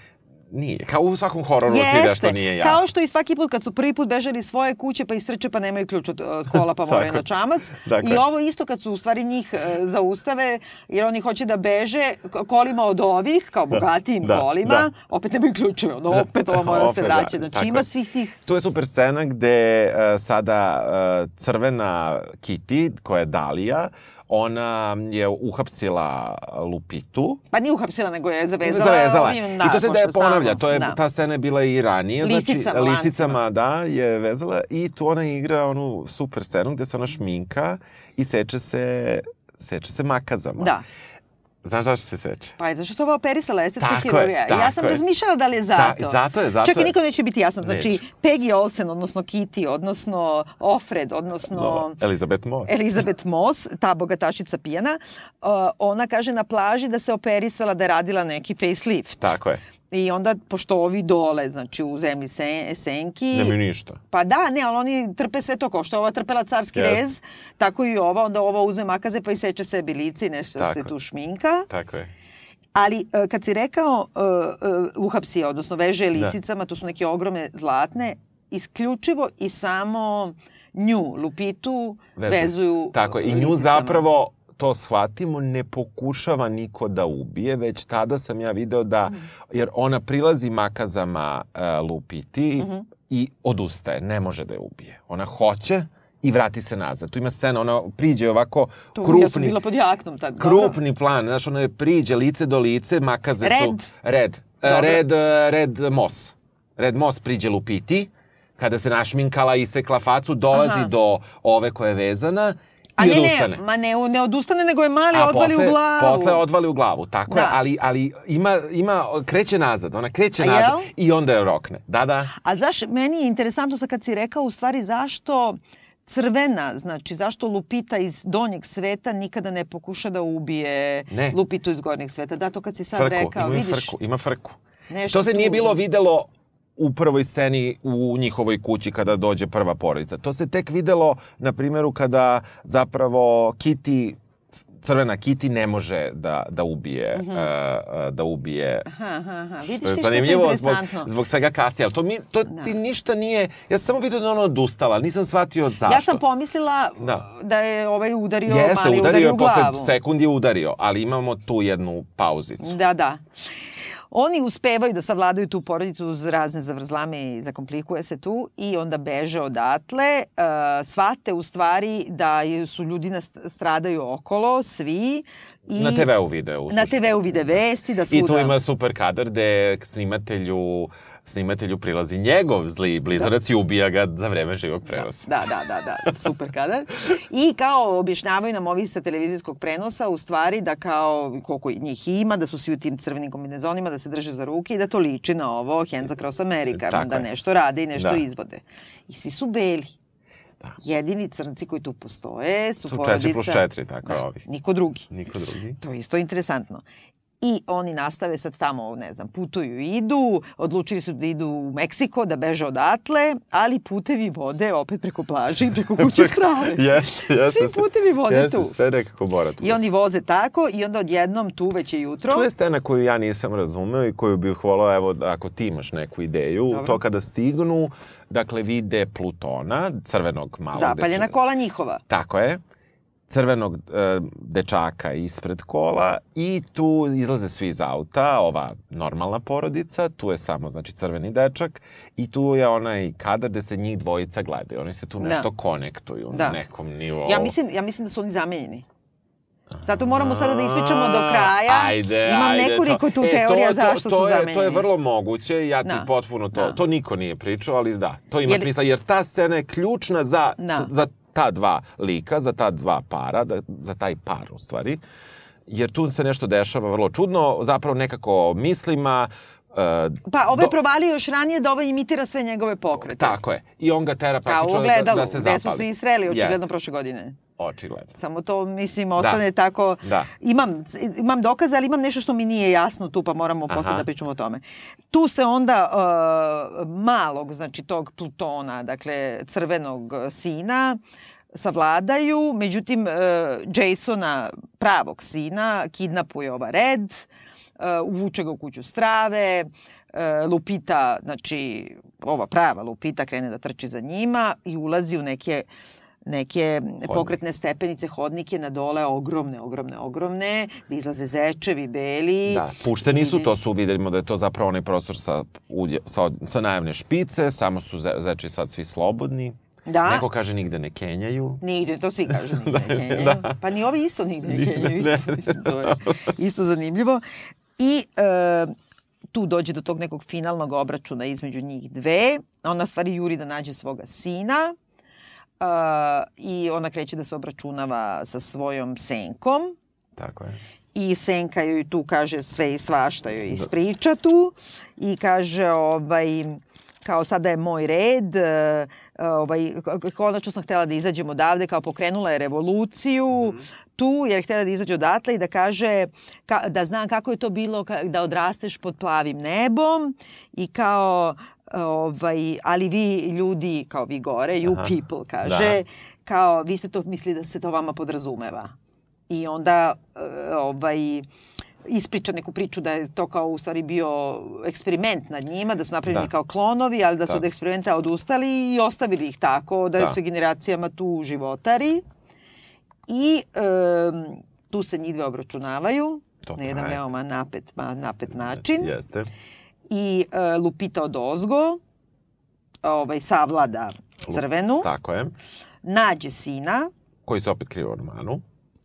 Nije. Kao u svakom hororu ti nešto nije jasno. Kao što i svaki put kad su prvi put bežali svoje kuće pa istrče pa nemaju ključ od od kola pa moraju na čamac. Dakle. I ovo isto kad su u stvari njih e, zaustave jer oni hoće da beže kolima od ovih, kao bogatijim da, kolima, da. opet nemaju ključeve, ono opet ovo mora se Opet, da, vraćati. Znači tako ima svih tih Tu je super scena gde uh, sada uh, crvena Kitty, koja je Dalija, ona je uhapsila Lupitu. Pa nije uhapsila, nego je zavezala. Zavezala. ovim, I to se da je ponavlja, to je, da. ta scena je bila i ranije. Lisicama, znači, lancima. lisicama, da, je vezala i tu ona igra onu super scenu gde se ona šminka i seče se, seče se makazama. Da. Znaš zašto se seče? Pa je zašto se ova operisala estetska Tako je, hirurgija. I ja sam je. razmišljala da li je zato. Da, zato je, zato Čak i je. nikom neće biti jasno. Znači, Neće. Peggy Olsen, odnosno Kitty, odnosno Offred, odnosno... No, Elizabeth Moss. Elizabeth Moss, ta bogatašica pijana, uh, ona kaže na plaži da se operisala, da je radila neki facelift. Tako je. I onda, pošto ovi dole, znači u zemlji sen, senki... Nemaju ništa. Pa da, ne, ali oni trpe sve to, kao što ova trpela carski Jeste. rez, tako i ova, onda ova uzme makaze pa i seče sebi lice i nešto Tako se tu šminka. Tako je. Ali e, kad si rekao uh, uh, uhapsi, odnosno veže Da. lisicama, to su neke ogromne zlatne, isključivo i samo nju, Lupitu, Vezuju. vezuju Tako je. I nju lisicama. zapravo to shvatimo, ne pokušava niko da ubije, već tada sam ja video da, jer ona prilazi makazama uh, Lupiti Mhm. i odustaje, ne može da je ubije. Ona hoće i vrati se nazad. Tu ima scena, ona priđe ovako Tu, krupni, Ja sam bila pod jaknom tad. krupni plan, znaš, ona je priđe lice do lice, makaze su... Red. Red. E, Dobro. Red, e, red Moss. Red Moss priđe Lupiti, kada se našminkala i sekla facu, dolazi Aha. do ove koja je vezana A odustane. ne, ma ne, ne odustane, nego je mali A odvali posle, u glavu. Posle odvali u glavu, tako je, Da. ali, ali ima, ima, kreće nazad, ona kreće nazad jel? i onda je rokne. Da, da. A znaš, meni je interesantno sad kad si rekao u stvari zašto crvena, znači zašto Lupita iz donjeg sveta nikada ne pokuša da ubije Ne. Lupitu iz gornjeg sveta. Da, to kad si sad Frku, rekao, imaju vidiš, frku, ima frku. nešto To se tu- nije bilo videlo u prvoj sceni u njihovoj kući kada dođe prva porodica. To se tek videlo na primjeru kada zapravo Kitty crvena Kitty ne može da da ubije Mhm. uh, uh, da ubije Aha, aha, aha. Vidiš što je zanimljivo zbog, zbog svega kasnije, ali to, mi, to Da. ti ništa nije... Ja sam samo vidio da ona odustala, nisam shvatio zašto. Ja sam pomislila Da. da je ovaj udario, Jeste, mali udario udario je, u posle glavu. sekund je udario, ali imamo tu jednu pauzicu. Da, da. Oni uspevaju da savladaju tu porodicu uz razne zavrzlame i zakomplikuje se tu i onda beže odatle. Uh, svate u stvari da su ljudi stradaju okolo, svi. I Na TV-u video. u Na. TV-u vide vesti da svuda... I tu ima super kadar gde snimatelju snimatelju prilazi njegov zli blizanac i ubija ga za vreme živog prenosa. Da, da, da, da, super kadar. I kao objašnjavaju nam ovi sa televizijskog prenosa u stvari da kao koliko njih ima, da su svi u tim crvenim kombinezonima, da se drže za ruke i da to liči na ovo Hands Across America, Tako da je. nešto rade i nešto Da. izvode. I svi su beli. Da. Jedini crnci koji tu postoje su, Su porodica... 4 plus 4, tako Da, ovih. niko drugi. Niko drugi. To je isto interesantno. I oni nastave sad tamo, ne znam, putuju i idu, odlučili su da idu u Meksiko, da beže odatle, ali putevi vode opet preko plaže i preko kuće strave. Jeste, jeste. Svi putevi vode jeste, tu. sve nekako mora tu. I oni voze tako i onda odjednom tu već je jutro. Tu je scena koju ja nisam razumeo i koju bih volao, evo, da ako ti imaš neku ideju, Dobro. to kada stignu, dakle, vide Plutona, crvenog malog Zapaljena dečaka. kola njihova. Tako je. Crvenog e, dečaka ispred kola i tu izlaze svi iz auta, ova normalna porodica, tu je samo znači crveni dečak i tu je onaj kadar gde se njih dvojica gledaju. Oni se tu Da. nešto konektuju Da. na nekom nivou. Ja mislim, ja mislim da su oni zamenjeni. Zato moramo sada da ispričamo do kraja. Ajde, Imam ajde, nekoliko tu e, teorija to, zašto to, su to je, zamenjeni. To je vrlo moguće, ja ti Da. potpuno to, Da. to niko nije pričao, ali da, to ima Jer- smisla, jer ta scena je ključna za, Da. za ta dva lika, za ta dva para, da, za taj par u stvari, jer tu se nešto dešava vrlo čudno, zapravo nekako mislima, uh, Pa ovaj do- provalio još ranije da ovaj imitira sve njegove pokrete. Tako je. I on ga tera Kao praktično da, da se gde zapali. su se i sreli očigledno Jeste. prošle godine. Očigledno. Samo to, mislim, ostane tako... Da. Imam, imam dokaze, ali imam nešto što mi nije jasno tu, pa moramo Aha. posle da pričamo o tome. Tu se onda uh, malog, znači tog Plutona, dakle crvenog sina, savladaju, međutim uh, Jasona, pravog sina, kidnapuje ova Red, uh, uvuče ga u kuću strave, uh, Lupita, znači ova prava Lupita krene da trči za njima i ulazi u neke neke pokretne stepenice, hodnike na dole, ogromne, ogromne, ogromne, gde izlaze zečevi, beli. Da, pušteni su, to su, vidimo da je to zapravo onaj prostor sa, udje, sa, sa najavne špice, samo su ze, zeči sad svi slobodni. Da. Neko kaže nigde ne kenjaju. Nigde, to svi kažu nigde ne kenjaju. Da. Pa ni ovi isto nigde ne kenjaju, isto, mislim, to je isto zanimljivo. I e, tu dođe do tog nekog finalnog obračuna između njih dve. Ona stvari juri da nađe svoga sina e, i ona kreće da se obračunava sa svojom senkom Tako je. i Senka joj tu kaže sve i svašta joj ispriča tu i kaže ovaj kao sada je moj red, ovaj, k- konačno sam htela da izađem odavde, kao pokrenula je revoluciju tu, jer je htela da izađe odatle i da kaže ka, da znam kako je to bilo ka, da odrasteš pod plavim nebom i kao ovaj, ali vi ljudi, kao vi gore, you Aha. people, kaže, Da. kao vi ste to mislili da se to vama podrazumeva. I onda e, ovaj, ispriča neku priču da je to kao u stvari bio eksperiment nad njima, da su napravljeni Da. kao klonovi, ali da su Da. od eksperimenta odustali i ostavili ih tako, da, Da. se generacijama tu životari. I e, tu se njih dve obračunavaju To na jedan traje. veoma napet, napet način. Jeste. I e, Lupita od ozgo ovaj, savlada crvenu, Tako je. nađe sina, Koji se opet krije u ormanu.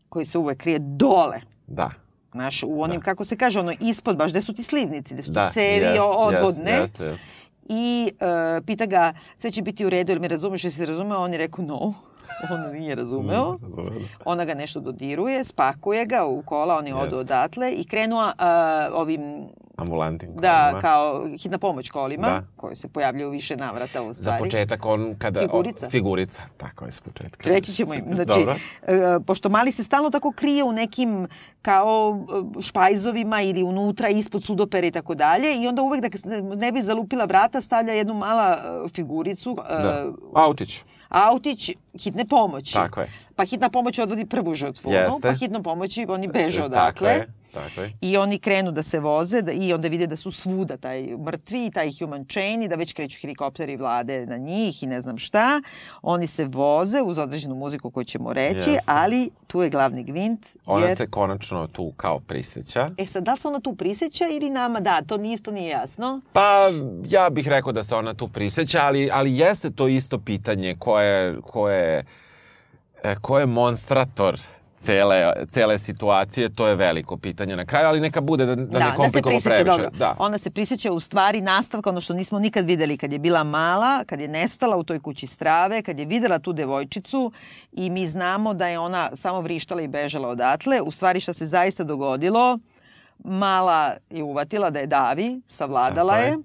koji se uvek krije dole Da. Znaš, u onim, Da. kako se kaže, ono ispod, baš gde su ti slivnici, gde su Da. ti cevi o- odvodne. Jeste, jeste, jeste. I e, pita ga, sve će biti u redu, jer me razumeš, jesi razumeo? On je rekao, no. On nije razumeo. Da. Ona ga nešto dodiruje, spakuje ga u kola, oni odu odatle i krenu a, ovim, Ambulantim da, kolima. kao hitna pomoć kolima, Da. koji se pojavljaju više navrata u Za stvari. početak on kada... Figurica. O, figurica, tako je s početka. Reći ćemo im. Znači, Dobro. e, pošto mali se stalno tako krije u nekim kao špajzovima ili unutra ispod sudopere i tako dalje i onda uvek da ne bi zalupila vrata stavlja jednu mala e, figuricu, e, Da. Autić. Autić hitne pomoći. Tako je. Pa hitna pomoć odvodi prvu žrtvu, ono, Jeste. pa hitnom pomoći oni beže Tako odakle. je. Tako je. I oni krenu da se voze da, i onda vide da su svuda taj mrtvi, taj human chain i da već kreću helikopteri vlade na njih i ne znam šta. Oni se voze uz određenu muziku koju ćemo reći, Jeste. ali tu je glavni gvint. Ona jer... se konačno tu kao prisjeća. E sad, da li se ona tu prisjeća ili nama da, to isto nije jasno. Pa, ja bih rekao da se ona tu prisjeća, ali, ali jeste to isto pitanje ko je, ko je, e, ko je monstrator cele, cele situacije, to je veliko pitanje na kraju, ali neka bude da, da, ne se komplikujemo prisjeća, previše. dobro. Da. Ona se prisjeća u stvari nastavka, ono što nismo nikad videli kad je bila mala, kad je nestala u toj kući strave, kad je videla tu devojčicu i mi znamo da je ona samo vrištala i bežala odatle. U stvari šta se zaista dogodilo, mala je uvatila da je davi, savladala je,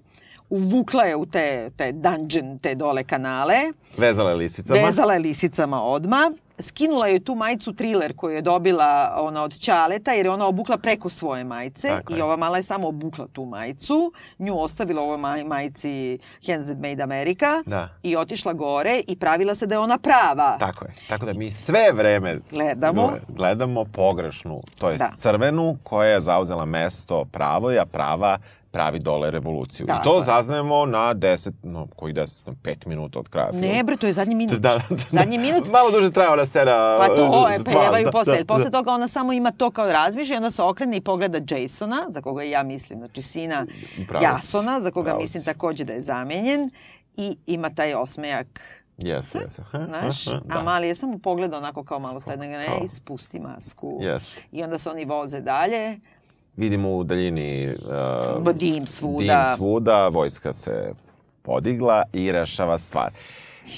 uvukla je u te, te dungeon, te dole kanale, Vezala je lisicama. vezala je lisicama odma, skinula je tu majicu thriller koju je dobila ona od Ćaleta jer je ona obukla preko svoje majice Tako i ova mala je samo obukla tu majicu, nju ostavila u ovoj maj, majici Hands That Made America Da. i otišla gore i pravila se da je ona prava. Tako je. Tako da mi sve vreme Gledamo. gle- gledamo pogrešnu, to je Da. crvenu koja je zauzela mesto pravoj, a prava pravi dole revoluciju. I Tako to je. zaznajemo na 10, no, koji 10, na 5 minuta od kraja filma. Ne bre, to je zadnji minut. Da, da, da. Zadnji minut. Malo duže traje ona scena. Pa to je, dva, pevaju da, posle. da, Da, posle da. toga ona samo ima to kao razmišlja i onda se okrene i pogleda Jasona, za koga ja mislim, znači sina Pravo Jasona, za koga pravo mislim si. takođe da je zamenjen i ima taj osmejak Jes, jes. Znaš, aha, a mali je samo pogleda onako kao malo sledne ne, Kao- i spusti masku. Jes. I onda se oni voze dalje, Vidimo u daljini uh, dim svuda. dim svuda, vojska se podigla i rešava stvar.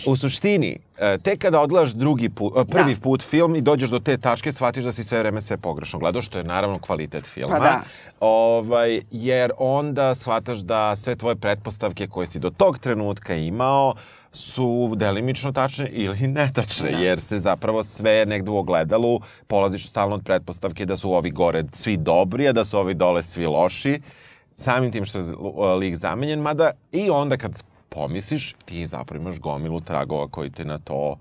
U suštini, e, tek kada odgledaš drugi put, e, prvi Da. put film i dođeš do te tačke, shvatiš da si sve vreme sve pogrešno gledao, što je naravno kvalitet filma. Pa da. Ovaj, jer onda shvataš da sve tvoje pretpostavke koje si do tog trenutka imao su delimično tačne ili netačne, Da. jer se zapravo sve negde u ogledalu polaziš stalno od pretpostavke da su ovi gore svi dobri, a da su ovi dole svi loši samim tim što je uh, lik zamenjen, mada i onda kad pomisliš, ti zapravo imaš gomilu tragova koji te na to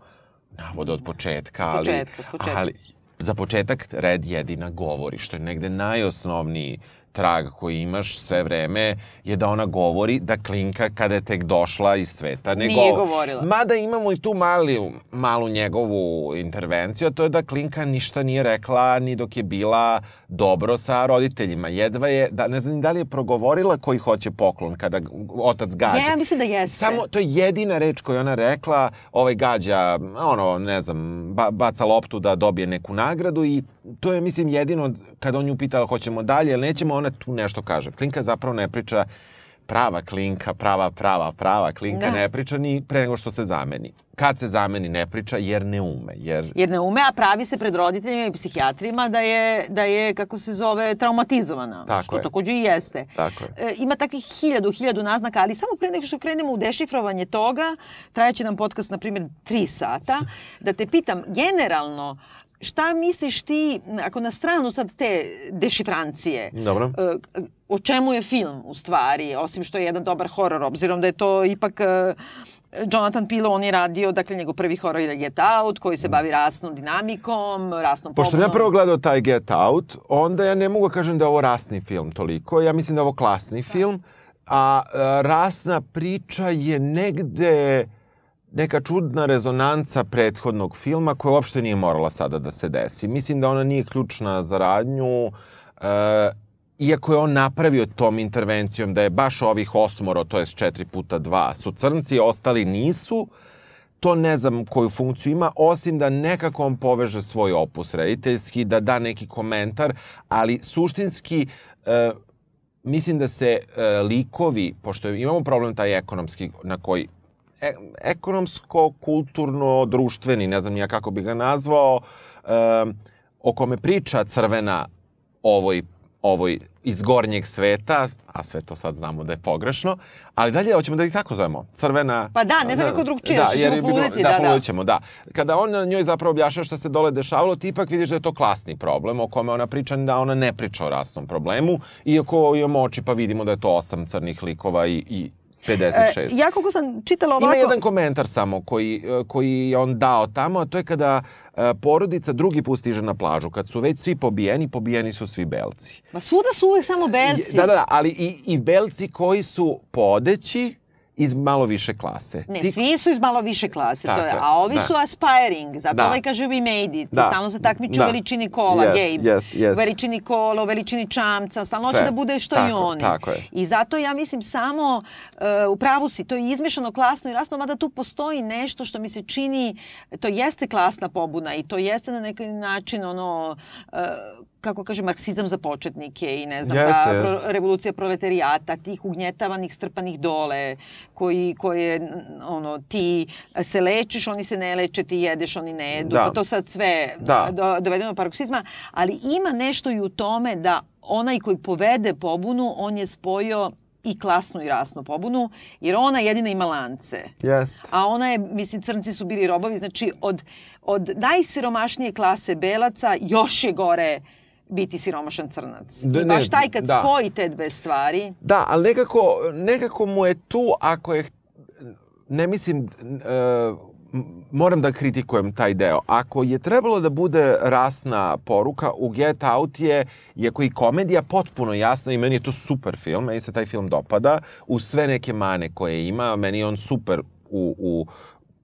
navode od početka, ali, Početka, početka. ali za početak red jedina govori, što je negde najosnovniji trag koji imaš sve vreme je da ona govori da klinka kada je tek došla iz sveta. Ne Nije go- govorila. Mada imamo i tu mali, malu njegovu intervenciju, a to je da klinka ništa nije rekla ni dok je bila dobro sa roditeljima. Jedva je, da, ne znam da li je progovorila koji hoće poklon kada otac gađa. Ja mislim da jeste. Samo, to je jedina reč koju ona rekla, ovaj gađa, ono, ne znam, ba, baca loptu da dobije neku nagradu i to je, mislim, jedino, kada on nju pitala hoćemo dalje ili nećemo, ona tu nešto kaže. Klinka zapravo ne priča prava klinka, prava, prava, prava klinka Da. ne priča ni pre nego što se zameni. Kad se zameni ne priča jer ne ume, jer Jer ne ume, a pravi se pred roditeljima i psihijatrima da je, da je kako se zove, traumatizovana. Tako što je. takođe i jeste. tako je. E, ima takvih hiljadu, hiljadu naznaka, ali samo pre nego što krenemo u dešifrovanje toga, trajaće nam podcast, na primjer, tri sata, da te pitam, generalno, šta misliš ti, ako na stranu sad te dešifrancije, Dobro. e, o čemu je film u stvari, osim što je jedan dobar horor, obzirom da je to ipak e, Jonathan Pilo, on je radio, dakle, njegov prvi horor je Get Out, koji se bavi rasnom dinamikom, rasnom Pošto sam ja prvo gledao taj Get Out, onda ja ne mogu da kažem da je ovo rasni film toliko. Ja mislim da je ovo klasni film, a e, rasna priča je negde neka čudna rezonanca prethodnog filma koja uopšte nije morala sada da se desi. Mislim da ona nije ključna za radnju, e, iako je on napravio tom intervencijom da je baš ovih osmoro, to je 4 puta 2, su crnci, ostali nisu, to ne znam koju funkciju ima, osim da nekako on poveže svoj opus rediteljski, da da neki komentar, ali suštinski e, mislim da se e, likovi, pošto imamo problem taj ekonomski na koji e, ekonomsko, kulturno, društveni, ne znam ja kako bi ga nazvao, e, o kome priča crvena ovoj ovoj iz gornjeg sveta, a sve to sad znamo da je pogrešno, ali dalje hoćemo da ih tako zovemo. Crvena... Pa da, ne znam kako drugčije, što ćemo jer bilo- poluditi, da, da, da. poludit ćemo, da. Kada on na njoj zapravo objašnjava šta se dole dešavalo, ti ipak vidiš da je to klasni problem o kome ona priča, da ona ne priča o rasnom problemu, iako imamo oči pa vidimo da je to osam crnih likova i, i 56. E, ja kako sam čitala ovako... Ima jedan komentar samo koji, e, koji je on dao tamo, a to je kada e, porodica drugi put stiže na plažu. Kad su već svi pobijeni, pobijeni su svi belci. Ma svuda su uvek samo belci. Da, da, da, ali i, i belci koji su podeći iz malo više klase. Ne, Ti- svi su iz malo više klase, to Tako je, je, a ovi da. su aspiring, zato Da. ovaj kaže we made it, Da. stalno se takmiču Da. u veličini kola, Yes, Gabe, yes, yes. u veličini kola, u veličini čamca, stalno hoće da bude što i Tako, oni. tako je. I zato ja mislim samo, uh, u pravu si, to je izmešano klasno i rasno, mada tu postoji nešto što mi se čini, to jeste klasna pobuna i to jeste na neki način ono, uh, kako kaže, marksizam za početnike i ne znam, Jeste, ta pro- revolucija proletarijata, tih ugnjetavanih, strpanih dole, koji, koje, ono, ti se lečiš, oni se ne leče, ti jedeš, oni ne jedu, Da. pa to sad sve Da. do, dovedeno do paroksizma, ali ima nešto i u tome da onaj koji povede pobunu, on je spojio i klasnu i rasnu pobunu, jer ona jedina ima lance. Jest. A ona je, mislim, crnci su bili robovi, znači od, od najsiromašnije klase belaca još je gore biti siromašan crnac. Da, I baš taj kad da. spoji te dve stvari, Da, ali nekako, nekako mu je tu, ako je, ne mislim, e, moram da kritikujem taj deo. Ako je trebalo da bude rasna poruka, u Get Out je, iako i komedija, potpuno jasna i meni je to super film, meni se taj film dopada, u sve neke mane koje ima, meni je on super u, u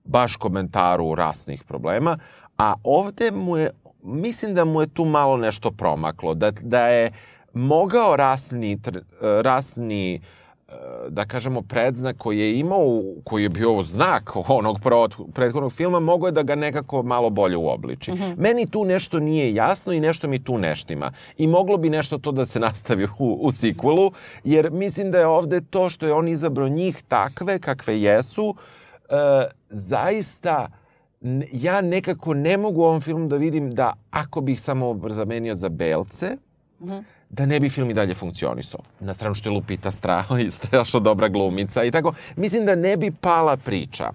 baš komentaru rasnih problema, a ovde mu je, mislim da mu je tu malo nešto promaklo, da, da je mogao rasni, tr- e, rasni e, da kažemo predznak koji je imao, koji je bio znak onog prethodnog filma, mogo je da ga nekako malo bolje uobliči. Meni tu nešto nije jasno i nešto mi tu neštima. I moglo bi nešto to da se nastavi u, u sikvelu, jer mislim da je ovde to što je on izabrao njih takve kakve jesu, e, zaista n- ja nekako ne mogu u ovom filmu da vidim da ako bih samo zamenio za belce, Mhm. da ne bi film i dalje funkcionisao. Na stranu što je Lupita Stra, i strašno dobra glumica i tako. Mislim da ne bi pala priča.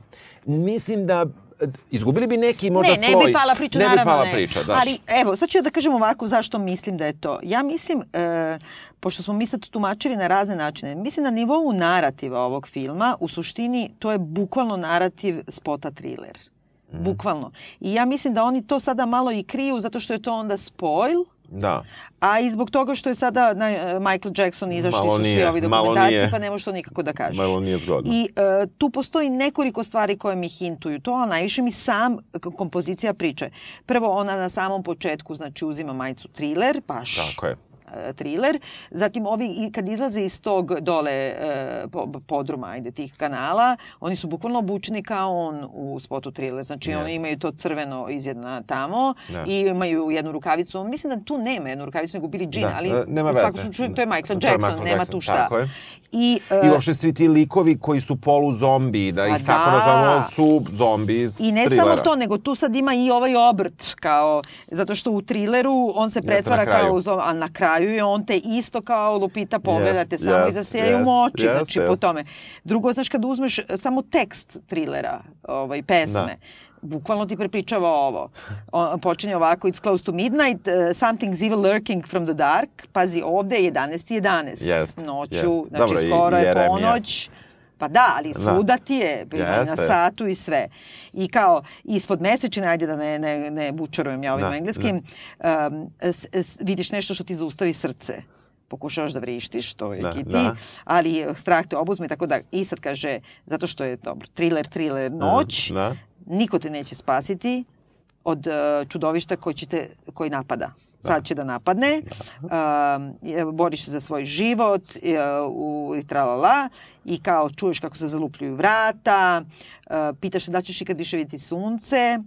Mislim da izgubili bi neki možda ne, ne sloj. bi pala priča, ne naravno bi pala ne. priča, da. Ali evo, sad ću ja da kažem ovako zašto mislim da je to. Ja mislim, e, pošto smo mi sad tumačili na razne načine, mislim na nivou narativa ovog filma, u suštini to je bukvalno narativ spota thriller. Mhm. Bukvalno. I ja mislim da oni to sada malo i kriju zato što je to onda spoil, Da. A i zbog toga što je sada na, e, Michael Jackson izašli Malo su svi nije, ovi malo dokumentarci, pa ne možeš to nikako da kažeš. Malo nije zgodno. I e, tu postoji nekoliko stvari koje mi hintuju to, ali najviše mi sam kompozicija priče. Prvo, ona na samom početku, znači, uzima majicu thriller, baš Tako je. Thriller. Zatim ovi i kad izlaze iz tog dole e, po- podruma, ajde, tih kanala, oni su bukvalno obučeni kao on u spotu thriller. Znači Yes. oni imaju to crveno izjedna tamo Da. i imaju jednu rukavicu. Mislim da tu nema jednu rukavicu, nego Billie Jean, Da, ali e, nema u svakom veze. slučaju to je Michael To je Jackson, Michael nema Jackson, tu šta. tako je. I, I e, uopšte svi ti likovi koji su polu zombi, da Pa ih tako da. nazvamo, su zombi iz I ne thrillera. samo to, nego tu sad ima i ovaj obrt, kao, zato što u trileru on se pretvara kao, zom- a na kraju je on te isto kao Lupita pogledate, Jest, samo jest, iza sejaju jest, moči, jest, znači po jest. tome. Drugo, znaš, kad uzmeš samo tekst trilera, ovaj, pesme, bukvalno ti prepričava ovo. On, počinje ovako, it's close to midnight, uh, something's evil lurking from the dark. Pazi, ovde je 11.11. Jest, Noću, jest. znači Dobro, i- skoro i je Jeremija. ponoć. Pa da, ali svuda ti je, na Jeste. satu i sve. I kao, ispod mesečine, ajde da ne, ne, ne bučarujem ja ovim Da, engleskim, um, s, s, vidiš nešto što ti zaustavi srce. Pokušavaš da vrištiš, to je Da, kiti, da. ali eh, strah te obuzme i tako da. I sad kaže, zato što je dobro, thriller, thriller, noć, Da. niko te neće spasiti od uh, čudovišta koji, će te, koji napada. Sad će da napadne, je- boriš se za svoj život uh, u, i tralala i kao čuješ kako se zalupljuju vrata, uh, pitaš se da ćeš ikad više vidjeti sunce,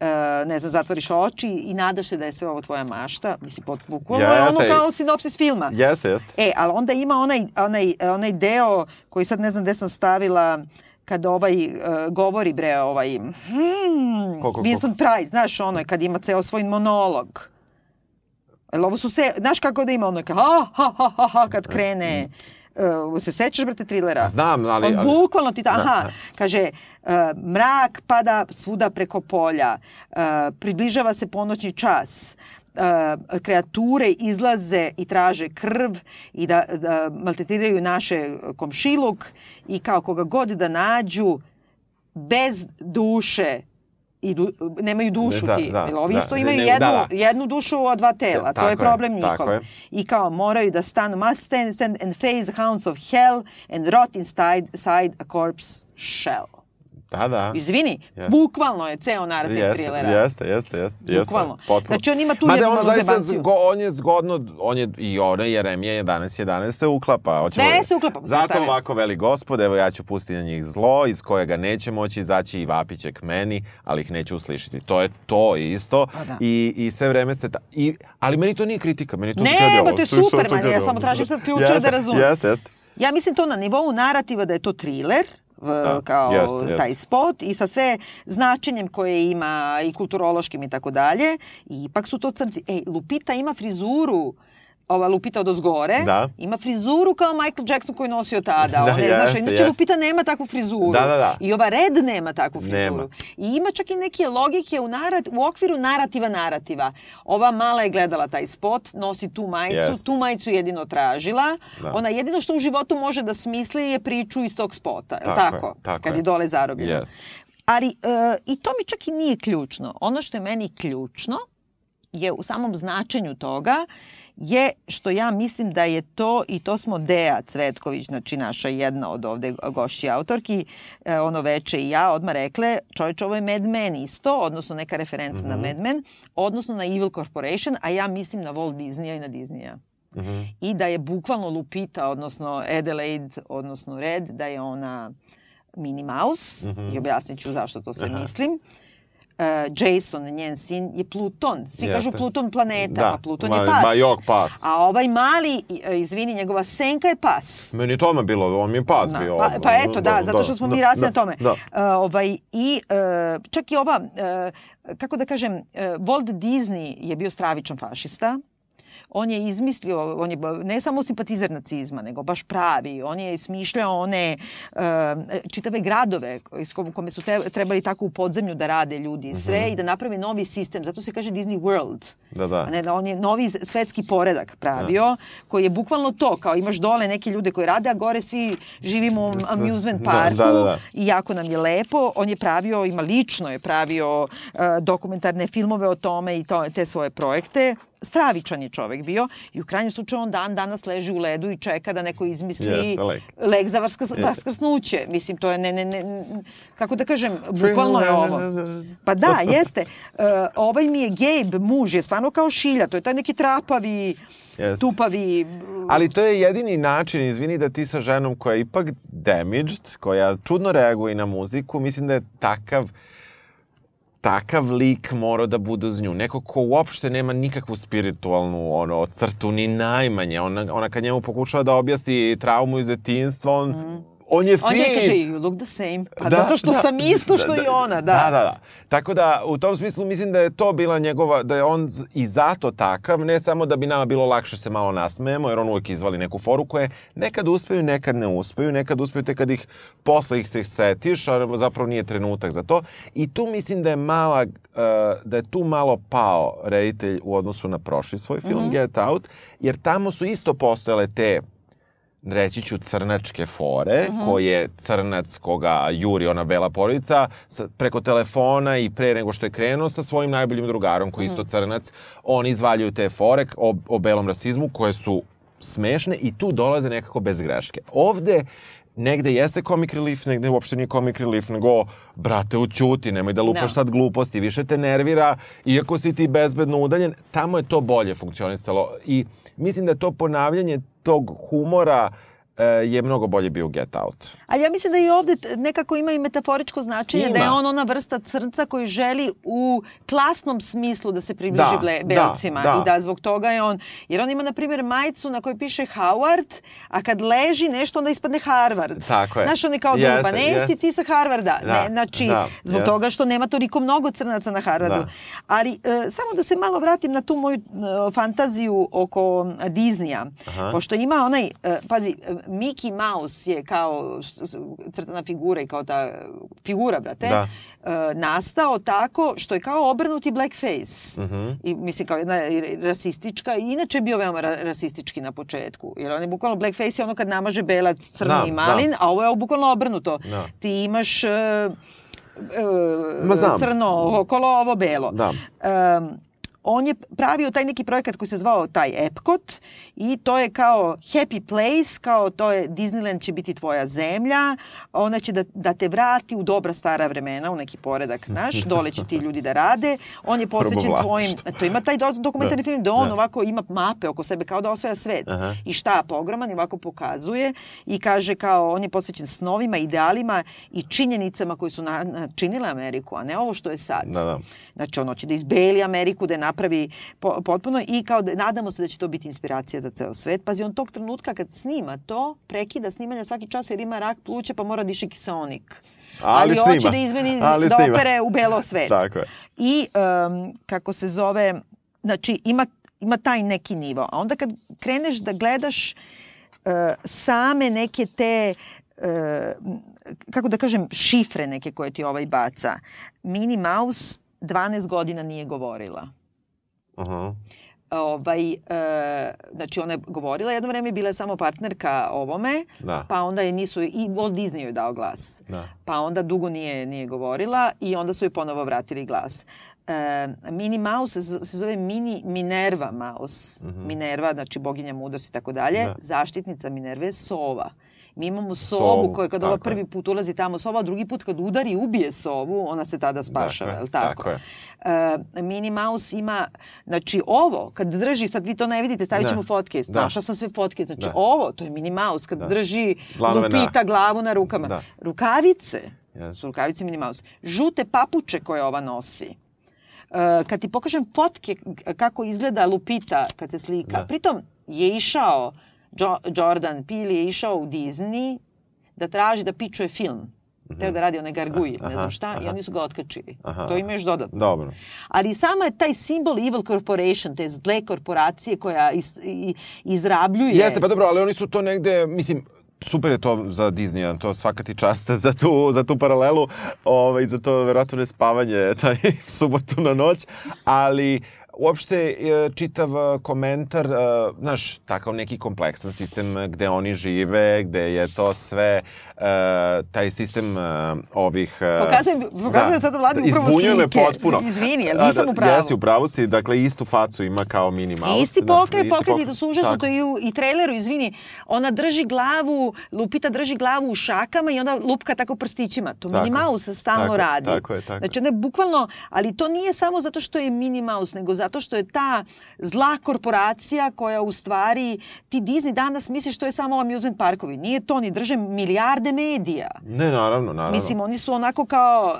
uh, ne znam, zatvoriš oči i nadaš se da je sve ovo tvoja mašta. Mislim, pot- bukvalno je ono kao sinopsis filma. Jeste, jeste. E, ali onda ima onaj, onaj, onaj deo koji sad ne znam gde sam stavila kad ovaj uh, govori bre ovaj hmm, Vincent Price, znaš ono kad ima ceo svoj monolog. Jel ovo su se, znaš kako da ima ono kao ha ha ha ha, ha kad krene Uh, se sećaš, brate, trilera? Znam, ali... On ali bukvalno ti, ta, Da, aha, da. kaže, uh, mrak pada svuda preko polja, uh, približava se ponoćni čas, uh, kreature izlaze i traže krv i da, da maltretiraju naše komšiluk i kao koga god da nađu, bez duše, i du, nemaju dušu Da, ti. da, Jer ovi da, isto imaju ne, jednu, da, da. jednu dušu od dva tela. Tako to je problem njihov. je. I kao moraju da stanu, must stand, stand and face the hounds of hell and rot inside side a corpse shell. Da, da. Izvini, Jeste. bukvalno je ceo narativ Jeste, trilera. jeste, jeste, jeste. Bukvalno. potpuno. Znači on ima tu Mada jednu on zaista, zgo, on je zgodno, on je i ona Jeremija 11, 11 se uklapa. Hoćemo- Sve se uklapa, se Zato stavlja. ovako veli gospod, evo ja ću pustiti na njih zlo, iz kojega neće moći izaći i vapiće k meni, ali ih neću uslišiti. To je to isto. Pa da. I, I sve vreme se... Ta, i, ali meni to nije kritika, meni to Ne, zgadilo. ba, to je super, man, ja samo tražim sad ključeve Jeste, da razumem. Jeste, jeste. Ja mislim to na nivou narativa da je to thriller, Da, kao jeste, jeste. taj spot i sa sve značenjem koje ima i kulturološkim i tako dalje. I ipak su to crnci. Ej, Lupita ima frizuru ova Lupita od ozgore, Da. ima frizuru kao Michael Jackson koji nosio tada. Da, Ona je, znaš, jeste, inače. Lupita nema takvu frizuru. Da, da, da. I ova Red nema takvu frizuru. Nema. I ima čak i neke logike u, narat, u okviru narativa narativa. Ova mala je gledala taj spot, nosi tu majicu, Jeste. tu majicu jedino tražila. Da. Ona jedino što u životu može da smisli je priču iz tog spota, li Tako je, tako? tako Kad je. je dole zarobljena. Yes. Ali e, i to mi čak i nije ključno. Ono što je meni ključno je u samom značenju toga je što ja mislim da je to, i to smo Deja Cvetković, znači naša jedna od ovde gošći autorki, e, ono veče i ja, odmah rekle, čovječ, ovo je Mad Men isto, odnosno neka referenca na Mhm. Mad Men, odnosno na Evil Corporation, a ja mislim na Walt Disneya i na Disneya Mhm. i da je bukvalno Lupita, odnosno Adelaide, odnosno Red, da je ona Minnie Mouse, Mhm. i objasnit ću zašto to sve Aha. mislim. Uh, Jason, njen sin, je Pluton. Svi kažu Jeste. Pluton planeta, Da, pa Pluton ma- je pas. ma pas. A ovaj mali, e, izvini, njegova senka je pas. Meni je to odmah bilo, on mi je pas Da, bio. pa, pa eto, da, zato što smo mi rasli na tome. Da. Uh, ovaj, I uh, čak i ova, uh, kako da kažem, uh, Walt Disney je bio stravičan fašista. On je izmislio, on je ne samo simpatizer nacizma, nego baš pravi. On je smišljao one uh, čitave gradove iz kom- kome su te, trebali tako u podzemlju da rade ljudi i sve i da naprave novi sistem. Zato se kaže Disney World. Da, da. Ne, da on je novi svetski poredak pravio, koji je bukvalno to, kao imaš dole neke ljude koji rade, a gore svi živimo u amusement Da, parku da, da, da. i jako nam je lepo. On je pravio, ima lično je pravio uh, dokumentarne filmove o tome i to, te svoje projekte stravičan je čovek bio i u krajnjem slučaju on dan danas leži u ledu i čeka da neko izmisli Jeste, lek. lek za vaskrs, vaskrsnuće. Mislim, to je, ne, ne, ne, kako da kažem, bukvalno je ovo. Pa da, jeste. Uh, ovaj mi je Gabe, muž, je stvarno kao šilja. To je taj neki trapavi, Jeste. tupavi... Ali to je jedini način, izvini, da ti sa ženom koja je ipak damaged, koja čudno reaguje na muziku, mislim da je takav takav lik mora da bude uz nju. Neko ko uopšte nema nikakvu spiritualnu ono, crtu, ni najmanje. Ona, ona kad njemu pokušava da objasni traumu iz detinstva, on, mm. On je fin. On je kaže, you look the same. Pa da, zato što da, sam isto što da, i ona, da. Da, da, da. Tako da, u tom smislu mislim da je to bila njegova, da je on i zato takav, ne samo da bi nama bilo lakše se malo nasmejemo, jer on uvek izvali neku foru koje nekad uspeju, nekad ne uspeju, nekad uspeju te kad ih posle ih se setiš, a zapravo nije trenutak za to. I tu mislim da je mala, uh, da je tu malo pao reditelj u odnosu na prošli svoj film mm -hmm. Get Out, jer tamo su isto postojale te reći ću crnačke fore, uh -huh. ko je crnac koga juri ona bela porodica preko telefona i pre nego što je krenuo sa svojim najboljim drugarom koji je isto crnac, oni izvaljuju te fore o, o belom rasizmu koje su smešne i tu dolaze nekako bez greške. Ovde negde jeste comic relief, negde uopšte nije comic relief, nego, brate, ućuti, nemoj da lupaš no. sad gluposti, više te nervira, iako si ti bezbedno udaljen, tamo je to bolje funkcionisalo. I mislim da to ponavljanje tog humora je mnogo bolje bio Get Out. Ali ja mislim da i ovde nekako ima i metaforičko značenje, ima. da je on ona vrsta crnca koji želi u klasnom smislu da se približi da, ble, belcima da, da. i da zbog toga je on, jer on ima na primjer majicu na kojoj piše Howard, a kad leži nešto onda ispadne Harvard. Tako je. Znaš, on je kao yes, duba, ne yes. si ti sa Harvarda. Da, ne, znači, da, zbog yes. toga što nema toliko mnogo crnaca na Harvardu. Da. Ali, e, samo da se malo vratim na tu moju e, fantaziju oko Disneya. Aha. Pošto ima onaj, e, pazi, Mickey Mouse je kao crtana figura i kao ta figura, brate, da. uh, nastao tako što je kao obrnuti blackface. Uh mhm. -huh. I, mislim, kao jedna rasistička, i inače je bio veoma ra rasistički na početku. Jer on je bukvalno blackface je ono kad namaže belac, crni da, i malin, da. a ovo je bukvalno obrnuto. Da. Ti imaš... Uh, uh, crno okolo, ovo belo. Da. Um, on je pravio taj neki projekat koji se zvao taj Epcot i to je kao happy place, kao to je Disneyland će biti tvoja zemlja, ona će da, da te vrati u dobra stara vremena, u neki poredak naš, dole će ti ljudi da rade. On je posvećen tvojim, to ima taj dokumentarni da. film da on da. ovako ima mape oko sebe kao da osvaja svet Aha. i štap ogroman i ovako pokazuje i kaže kao on je posvećen snovima, idealima i činjenicama koji su na, na, činile Ameriku, a ne ovo što je sad. Da, da. Znači ono će da izbeli Ameriku, da je napravi po, potpuno i kao da, nadamo se da će to biti inspiracija za ceo svet. Pazi, on tog trenutka kad snima to, prekida snimanja svaki čas jer ima rak pluća pa mora diši kiseonik. Ali, ali hoće da izmeni, ali da snima. opere u belo svet. Tako je. I, um, kako se zove, znači ima, ima taj neki nivo. A onda kad kreneš da gledaš uh, same neke te uh, kako da kažem, šifre neke koje ti ovaj baca. Minnie Mouse 12 godina nije govorila. Aha. Ovaj, e, znači ona je govorila jedno vreme, bila je samo partnerka ovome, da. pa onda je nisu, i Walt Disney joj dao glas. Da. Pa onda dugo nije, nije govorila i onda su joj ponovo vratili glas. E, Mini Mouse se, se zove Mini Minerva Mouse. Mm -hmm. Minerva, znači boginja mudrosti i tako dalje. Da. Zaštitnica Minerve je sova. Mi imamo sovu, sovu koja kad ova prvi put ulazi tamo sova, a drugi put kad udari i ubije sovu, ona se tada spašava, dakle, je li tako? tako je. Uh, Mini Mouse ima, znači ovo, kad drži, sad vi to ne vidite, stavit ćemo da. fotke, da. našla sam sve fotke, znači da. ovo, to je Mini Mouse, kad da. drži lupita na... glavu na rukama. Da. Rukavice, yes. su rukavice Mini Mouse. Žute papuče koje ova nosi. Uh, kad ti pokažem fotke kako izgleda Lupita kad se slika, da. pritom je išao jo Jordan Peele je išao u Disney da traži da pičuje film. Mm -hmm. Teo da radi onaj garguj, ne znam šta, aha. i oni su ga otkačili. Aha. To ima još dodatno. Dobro. Ali sama je taj simbol Evil Corporation, te zle korporacije koja iz, izrabljuje... Jeste, pa dobro, ali oni su to negde, mislim, super je to za Disney, to svaka ti čast za tu, za tu paralelu, ovaj, za to verovatno ne spavanje taj subotu na noć, ali uopšte e, čitav e, komentar, e, znaš, takav neki kompleksan sistem gde oni žive, gde je to sve, taj sistem ovih... Pokazujem, pokazujem da, sada vladi upravo slike. Izbunjuje me potpuno. Izvini, jel nisam u pravu? Jesi, u pravu si, dakle, istu facu ima kao Minnie Mouse. Isti pokret, da, pokret to su užasno, to i u i traileru, izvini, ona drži glavu, Lupita drži glavu u šakama i onda lupka tako prstićima. To tako, Minnie Mouse stalno tako, radi. Tako je, tako. Znači, ona je bukvalno, ali to nije samo zato što je Minnie Mouse, nego zato što je ta zla korporacija koja u stvari, ti Disney danas misliš što je samo amusement parkovi. Nije to, oni drže milijarde medija. Ne, naravno, naravno. Mislim, oni su onako kao,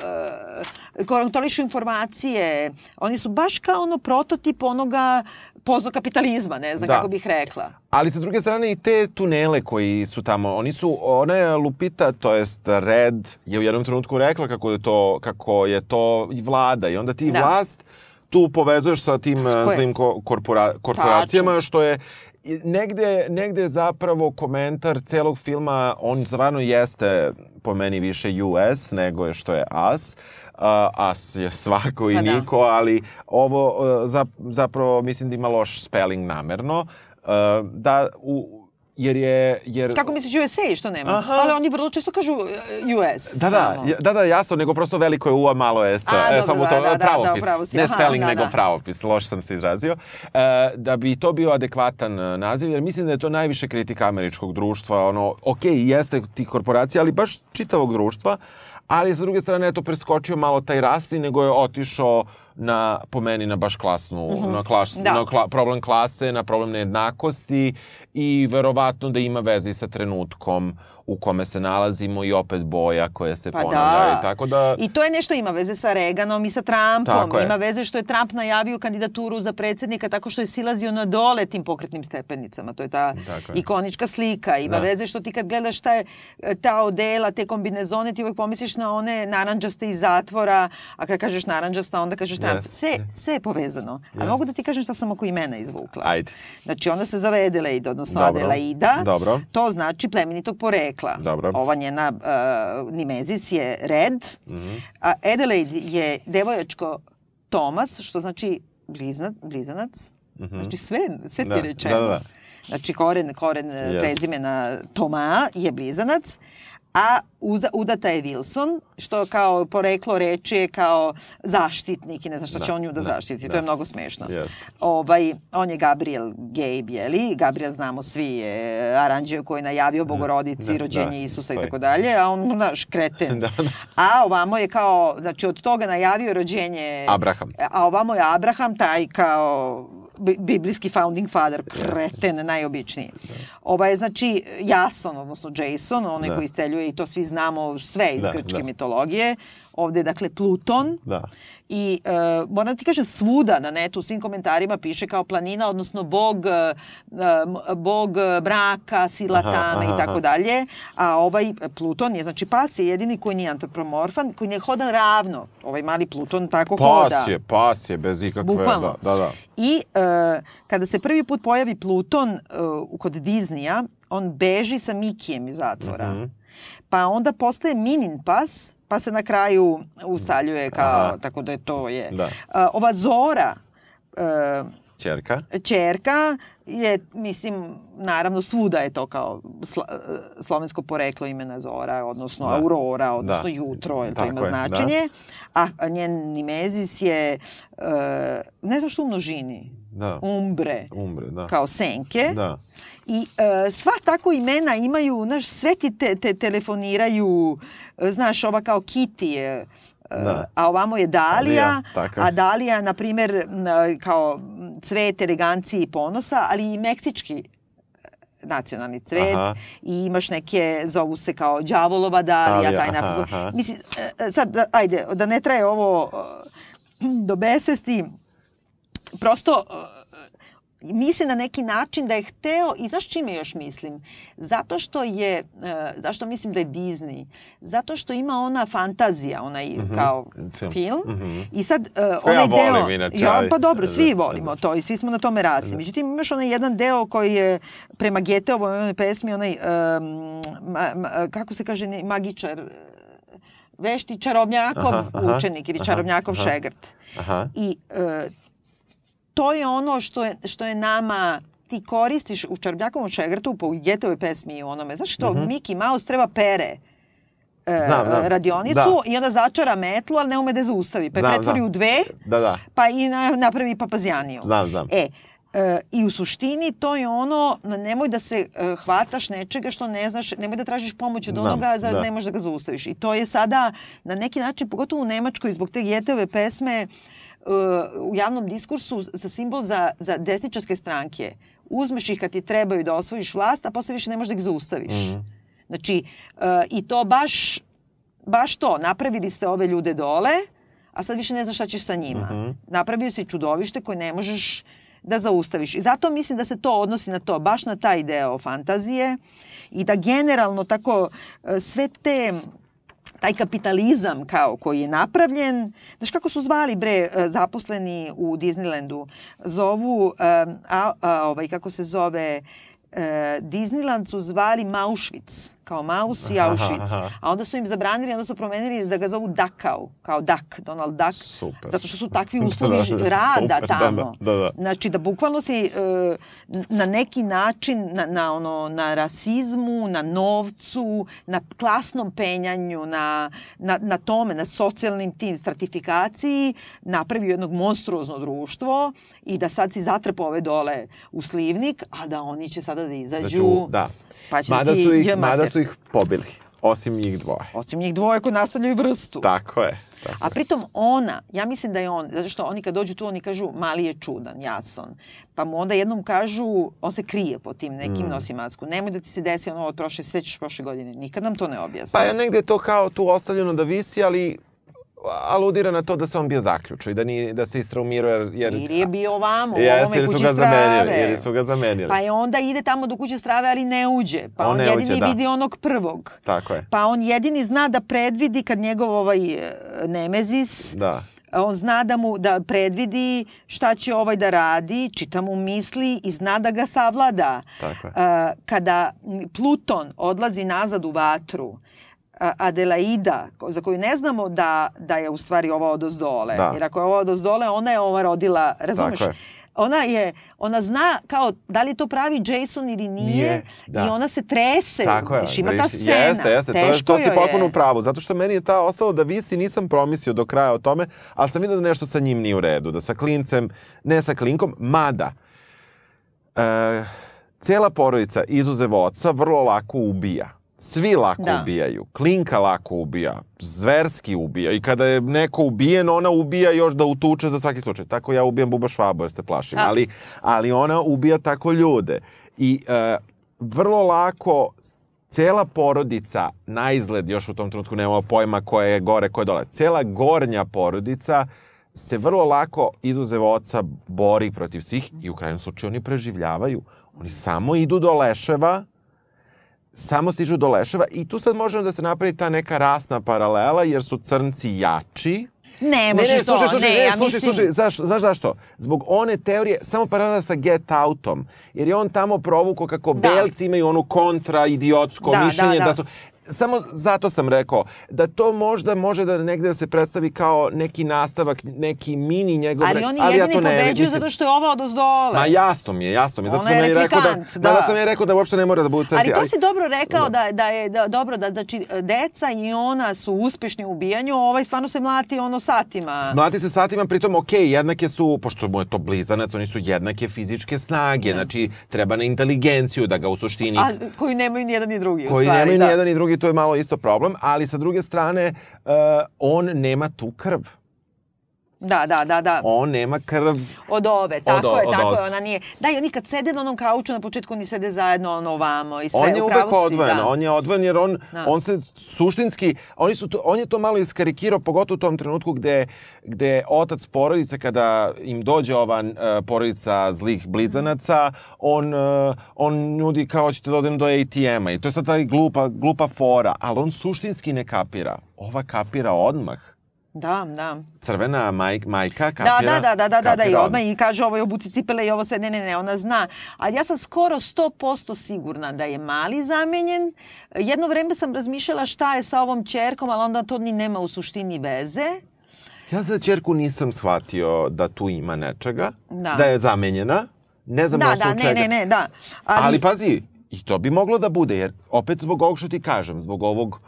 uh, kontrolišu informacije, oni su baš kao ono prototip onoga pozno kapitalizma, ne znam da. kako bih rekla. Ali sa druge strane i te tunele koji su tamo, oni su, ona je Lupita, to jest Red, je u jednom trenutku rekla kako je to, kako je to vlada i onda ti da. vlast tu povezuješ sa tim zlim korpora, korporacijama, Tačno. što je negde, negde zapravo komentar celog filma, on zvarno jeste po meni više US nego je što je Us. Uh, As je svako i pa da. niko, ali ovo uh, zapravo mislim da ima loš spelling namerno. Uh, da u, jer je... Jer... Kako misliš USA što nema? Aha. Ali oni vrlo često kažu uh, US. Da, da, samo. da, da, jasno, nego prosto veliko je U, a malo je S. A, e, dobro, samo to, da, da, pravopis. Da, da, ne Aha, spelling, da, nego da. pravopis. Loše sam se izrazio. E, da bi to bio adekvatan e, naziv, jer mislim da je to najviše kritika američkog društva. Ono, ok, jeste ti korporacija, ali baš čitavog društva. Ali, sa druge strane, je to preskočio malo taj rasti, nego je otišao na, po meni, na baš klasnu, mm -hmm. na, klas, da. na kla, problem klase, na problem nejednakosti i verovatno da ima veze sa trenutkom u kome se nalazimo i opet boja koja se pa ponavlja. Da. I, tako da... I to je nešto ima veze sa Reganom i sa Trumpom. Ima veze što je Trump najavio kandidaturu za predsednika tako što je silazio na dole tim pokretnim stepenicama. To je ta tako ikonička slika. Ima da. veze što ti kad gledaš ta, ta odela, te kombinezone, ti uvek pomisliš na one naranđaste iz zatvora, a kad kažeš naranđasta, onda kažeš Trump. Yes. Sve, sve je povezano. Yes. A mogu da ti kažem šta sam oko imena izvukla. Ajde. Znači, ona se zove Adelaide, odnosno Dobro. Adelaida. Dobro. To znači plemenitog porekla. Dobro. Ova njena uh, Nimezis je Red, mm -hmm. a Adelaide je devojačko Tomas, što znači blizna, blizanac. Mm -hmm. Znači, sve, sve ti da. rečeno. Da, da, da. Znači, koren, koren yes. prezimena Toma je blizanac a uza, udata je Wilson, što kao poreklo reči je kao zaštitnik i ne znam što da, će on nju da, da zaštiti. Da. To je mnogo smešno. Yes. Ovaj, on je Gabriel Gabe, jeli? Gabriel znamo svi je aranđeo koji je najavio bogorodici, da, rođenje da, Isusa i tako dalje, a on, znaš, kreten. da, da. A ovamo je kao, znači od toga najavio rođenje... Abraham. A ovamo je Abraham, taj kao biblijski founding father, kreten, najobičniji. Ova je, znači, Jason, odnosno Jason, onaj da. koji isceljuje i to svi znamo sve iz da, grčke da. mitologije. Ovde je, dakle, Pluton. Da. I uh, moram da ti kažem, svuda na netu, u svim komentarima piše kao planina, odnosno bog, uh, bog braka, sila aha, tame i tako dalje. A ovaj Pluton je, znači pas je jedini koji nije antropomorfan, koji ne hoda ravno. Ovaj mali Pluton tako pas hoda. Pas je, pas je, bez ikakve... Bukvalno. Da, da, da. I uh, kada se prvi put pojavi Pluton uh, kod Diznija, on beži sa Mikijem iz zatvora. Mm -hmm. Pa onda postaje Minin pas, pa se na kraju usaljuje kao, Aha. tako da je to je. Da. Ova Zora, uh, Čerka? Čerka je, mislim, naravno svuda je to kao sla, slovensko poreklo imena Zora, odnosno da. Aurora, odnosno da. jutro, je to ima je, da. značenje. Da. A njen nimezis je, uh, ne znam što u množini, da. umbre, umbre da. kao senke. Da. I uh, sva tako imena imaju, znaš, sve ti te, te telefoniraju, znaš, ova kao Kitty je, Da. A ovamo je Dalija, Dalija a Dalija, na primer, kao cvet elegancije i ponosa, ali i meksički e, nacionalni cvet aha. i imaš neke, zovu se kao đavolova Dalija, taj napad. Mislim, e, sad, da, ajde, da ne traje ovo do besvesti, prosto misli na neki način da je hteo, i znaš čime još mislim? Zato što je, uh, zašto mislim da je Disney? Zato što ima ona fantazija, onaj mm -hmm. kao film. film. Mm -hmm. I sad uh, onaj ja deo... Volim, inače, ja, pa dobro, svi volimo to i svi smo na tome rasli. Da. Međutim, imaš onaj jedan deo koji je prema Geteovoj onoj pesmi, onaj, um, ma, ma, kako se kaže, magičar, vešti čarobnjakov aha, aha, učenik ili čarobnjakov aha, šegrt. Aha. I uh, to je ono što je, što je nama ti koristiš u Čarobnjakovom šegrtu po Getove pesmi i u onome. Znaš što, mm -hmm. Mickey Mouse treba pere e, znam, znam. radionicu da. i onda začara metlu, ali ne ume da je zaustavi. Pa je znam, pretvori znam. u dve, da, da. pa i na, napravi papazjaniju. Znam, znam. E, E, I u suštini to je ono, nemoj da se e, hvataš nečega što ne znaš, nemoj da tražiš pomoć od onoga, za, da. ne možeš da ga zaustaviš. I to je sada na neki način, pogotovo u Nemačkoj, zbog te Getove pesme, u javnom diskursu za simbol za, za desničarske stranke. Uzmeš ih kad ti trebaju da osvojiš vlast, a posle više ne možeš da ih zaustaviš. Mm -hmm. Znači, e, i to baš, baš to, napravili ste ove ljude dole, a sad više ne znaš šta ćeš sa njima. Mm -hmm. Napravio si čudovište koje ne možeš da zaustaviš. I zato mislim da se to odnosi na to, baš na taj deo fantazije i da generalno tako e, sve te taj kapitalizam kao koji je napravljen, znaš kako su zvali bre e, zaposleni u Disneylandu, zovu, a, a, ovaj, kako se zove, e, Disneyland su zvali Maušvic kao Maus i Auschwitz. Aha, aha. A onda su im zabranili, onda su promenili da ga zovu Dakau, kao Duck, Donald Duck. Super. Zato što su takvi uslovi da, da, rada super, da, tamo. Da, da, da. Znači da bukvalno si uh, na neki način na, na, ono, na rasizmu, na novcu, na klasnom penjanju, na, na, na tome, na socijalnim tim stratifikaciji napravio jednog monstruozno društvo i da sad si zatrpa ove dole u slivnik, a da oni će sada da izađu. Da. Pa će mada, su ih, mada su ih pobili. Osim njih dvoje. Osim njih dvoje koji nastavljaju vrstu. Tako je. Tako A pritom ona, ja mislim da je on, zato što oni kad dođu tu, oni kažu mali je čudan, jason. Pa mu onda jednom kažu, on se krije po tim nekim, mm. nosi masku. Nemoj da ti se desi ono od prošle, sećaš prošle godine. Nikad nam to ne objasni. Pa je negde to kao tu ostavljeno da visi, ali aludira na to da se on bio zaključio i da, ni, da se istraumirao jer... jer ili je bio ovamo, u ovome kući strave. Zamenili, jer su ga zamenili. Pa je onda ide tamo do kuće strave, ali ne uđe. Pa on, on jedini uđe, da. vidi onog prvog. Tako je. Pa on jedini zna da predvidi kad njegov ovaj e, Nemezis... Da on zna da mu da predvidi šta će ovaj da radi, čita mu misli i zna da ga savlada. Tako je. kada Pluton odlazi nazad u vatru, Adelaida, za koju ne znamo da, da je u stvari ova od ozdole. Da. Jer ako je ova od ozdole, ona je ova rodila, razumeš? Tako je ona je, ona zna kao da li to pravi Jason ili nije, nije da. i ona se trese. Tako je. Ima ta scena. Jeste, jeste. Teško to, to si potpuno u pravu. Zato što meni je ta ostalo da visi, nisam promislio do kraja o tome, ali sam vidio da nešto sa njim nije u redu. Da sa klincem, ne sa klinkom, mada e, cela porodica izuzev oca vrlo lako ubija Svi lako da. ubijaju. Klinka lako ubija. Zverski ubija. I kada je neko ubijen, ona ubija još da utuče za svaki slučaj. Tako ja ubijam Buba Švabo jer se plašim. Da. Ali, ali ona ubija tako ljude. I uh, vrlo lako cela porodica, na izgled, još u tom trenutku nemamo pojma koje je gore, koje je dole, cela gornja porodica se vrlo lako, izuzev oca, bori protiv svih i u krajnjem slučaju oni preživljavaju. Oni samo idu do leševa, samo stižu do leševa i tu sad možemo da se napravi ta neka rasna paralela jer su crnci jači. Ne, može ne, ne, slušaj, to, slušaj, ne, ne, ja slušaj, mislim... slušaj, znaš, znaš zašto? Zbog one teorije, samo paralela sa Get Outom, jer je on tamo provuko kako da. belci imaju onu kontra idiotsko da, mišljenje da, da. da su samo zato sam rekao da to možda može da negde da se predstavi kao neki nastavak, neki mini njegov... Ali oni ali jedini ja pobeđuju zato što je ova od ozdole. Ma jasno mi je, jasno mi je. Zato sam je rekao da, da, da, da, sam je rekao da uopšte ne mora da bude centri. Ali to si dobro rekao da, da je da, dobro, da znači deca i ona su uspešni u ubijanju, ovaj stvarno se mlati ono satima. Mlati se satima, pritom ok, jednake su, pošto mu je to blizanac, oni su jednake fizičke snage, ne. znači treba na inteligenciju da ga u suštini... A koji nemaju ni jedan ni drugi. Koji stvari, nemaju da. ni jedan ni drugi, to je malo isto problem, ali sa druge strane, uh, on nema tu krv. Da, da, da, da. On nema krv. Od ove, tako od, je, od tako ost. je, ona nije. Da, i oni kad sede na onom kauču, na početku oni sede zajedno ono ovamo i sve. On je uvek odvojen, da. on je odvojen jer on, da. on se suštinski, oni su to, on je to malo iskarikirao, pogotovo u tom trenutku gde, gde otac porodice, kada im dođe ova uh, porodica zlih blizanaca, on, uh, on nudi kao ćete da odem do ATM-a i to je sad taj glupa, glupa fora, ali on suštinski ne kapira. Ova kapira odmah Da, da. Crvena maj, majka kapira. Da, da, da, da, da, da, da, i odmah i kaže ovo je obuci cipele i ovo sve, ne, ne, ne, ona zna. Ali ja sam skoro 100% sigurna da je mali zamenjen. Jedno vreme sam razmišljala šta je sa ovom čerkom, ali onda to ni nema u suštini veze. Ja za čerku nisam shvatio da tu ima nečega, Da. da je zamenjena. Ne znam Da, na da, ne, čega. ne, ne, da. Ali, Ali, pazi, i to bi moglo da bude, jer opet zbog ovog što ti kažem, zbog ovog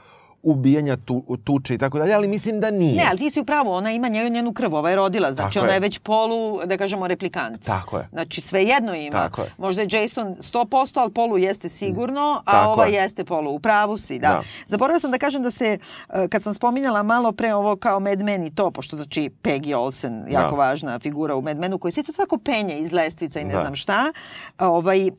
ubijanja tu, tuče i tako dalje, ali mislim da nije. Ne, ali ti si u pravu, ona ima njenu, njenu krv, ova je rodila, znači Tako ona je. je već polu, da kažemo, replikant. Tako je. Znači sve jedno ima. Tako je. Možda je Jason 100%, ali polu jeste sigurno, a Tako ova je. jeste polu. U pravu si, da. Da. Zaboravila sam da kažem da se, e, kad sam spominjala malo pre ovo kao Mad Men i to, pošto znači Peggy Olsen, jako Da. važna figura u Mad Menu, koji se to tako penje iz lestvica i ne Da. znam šta, ovaj, e,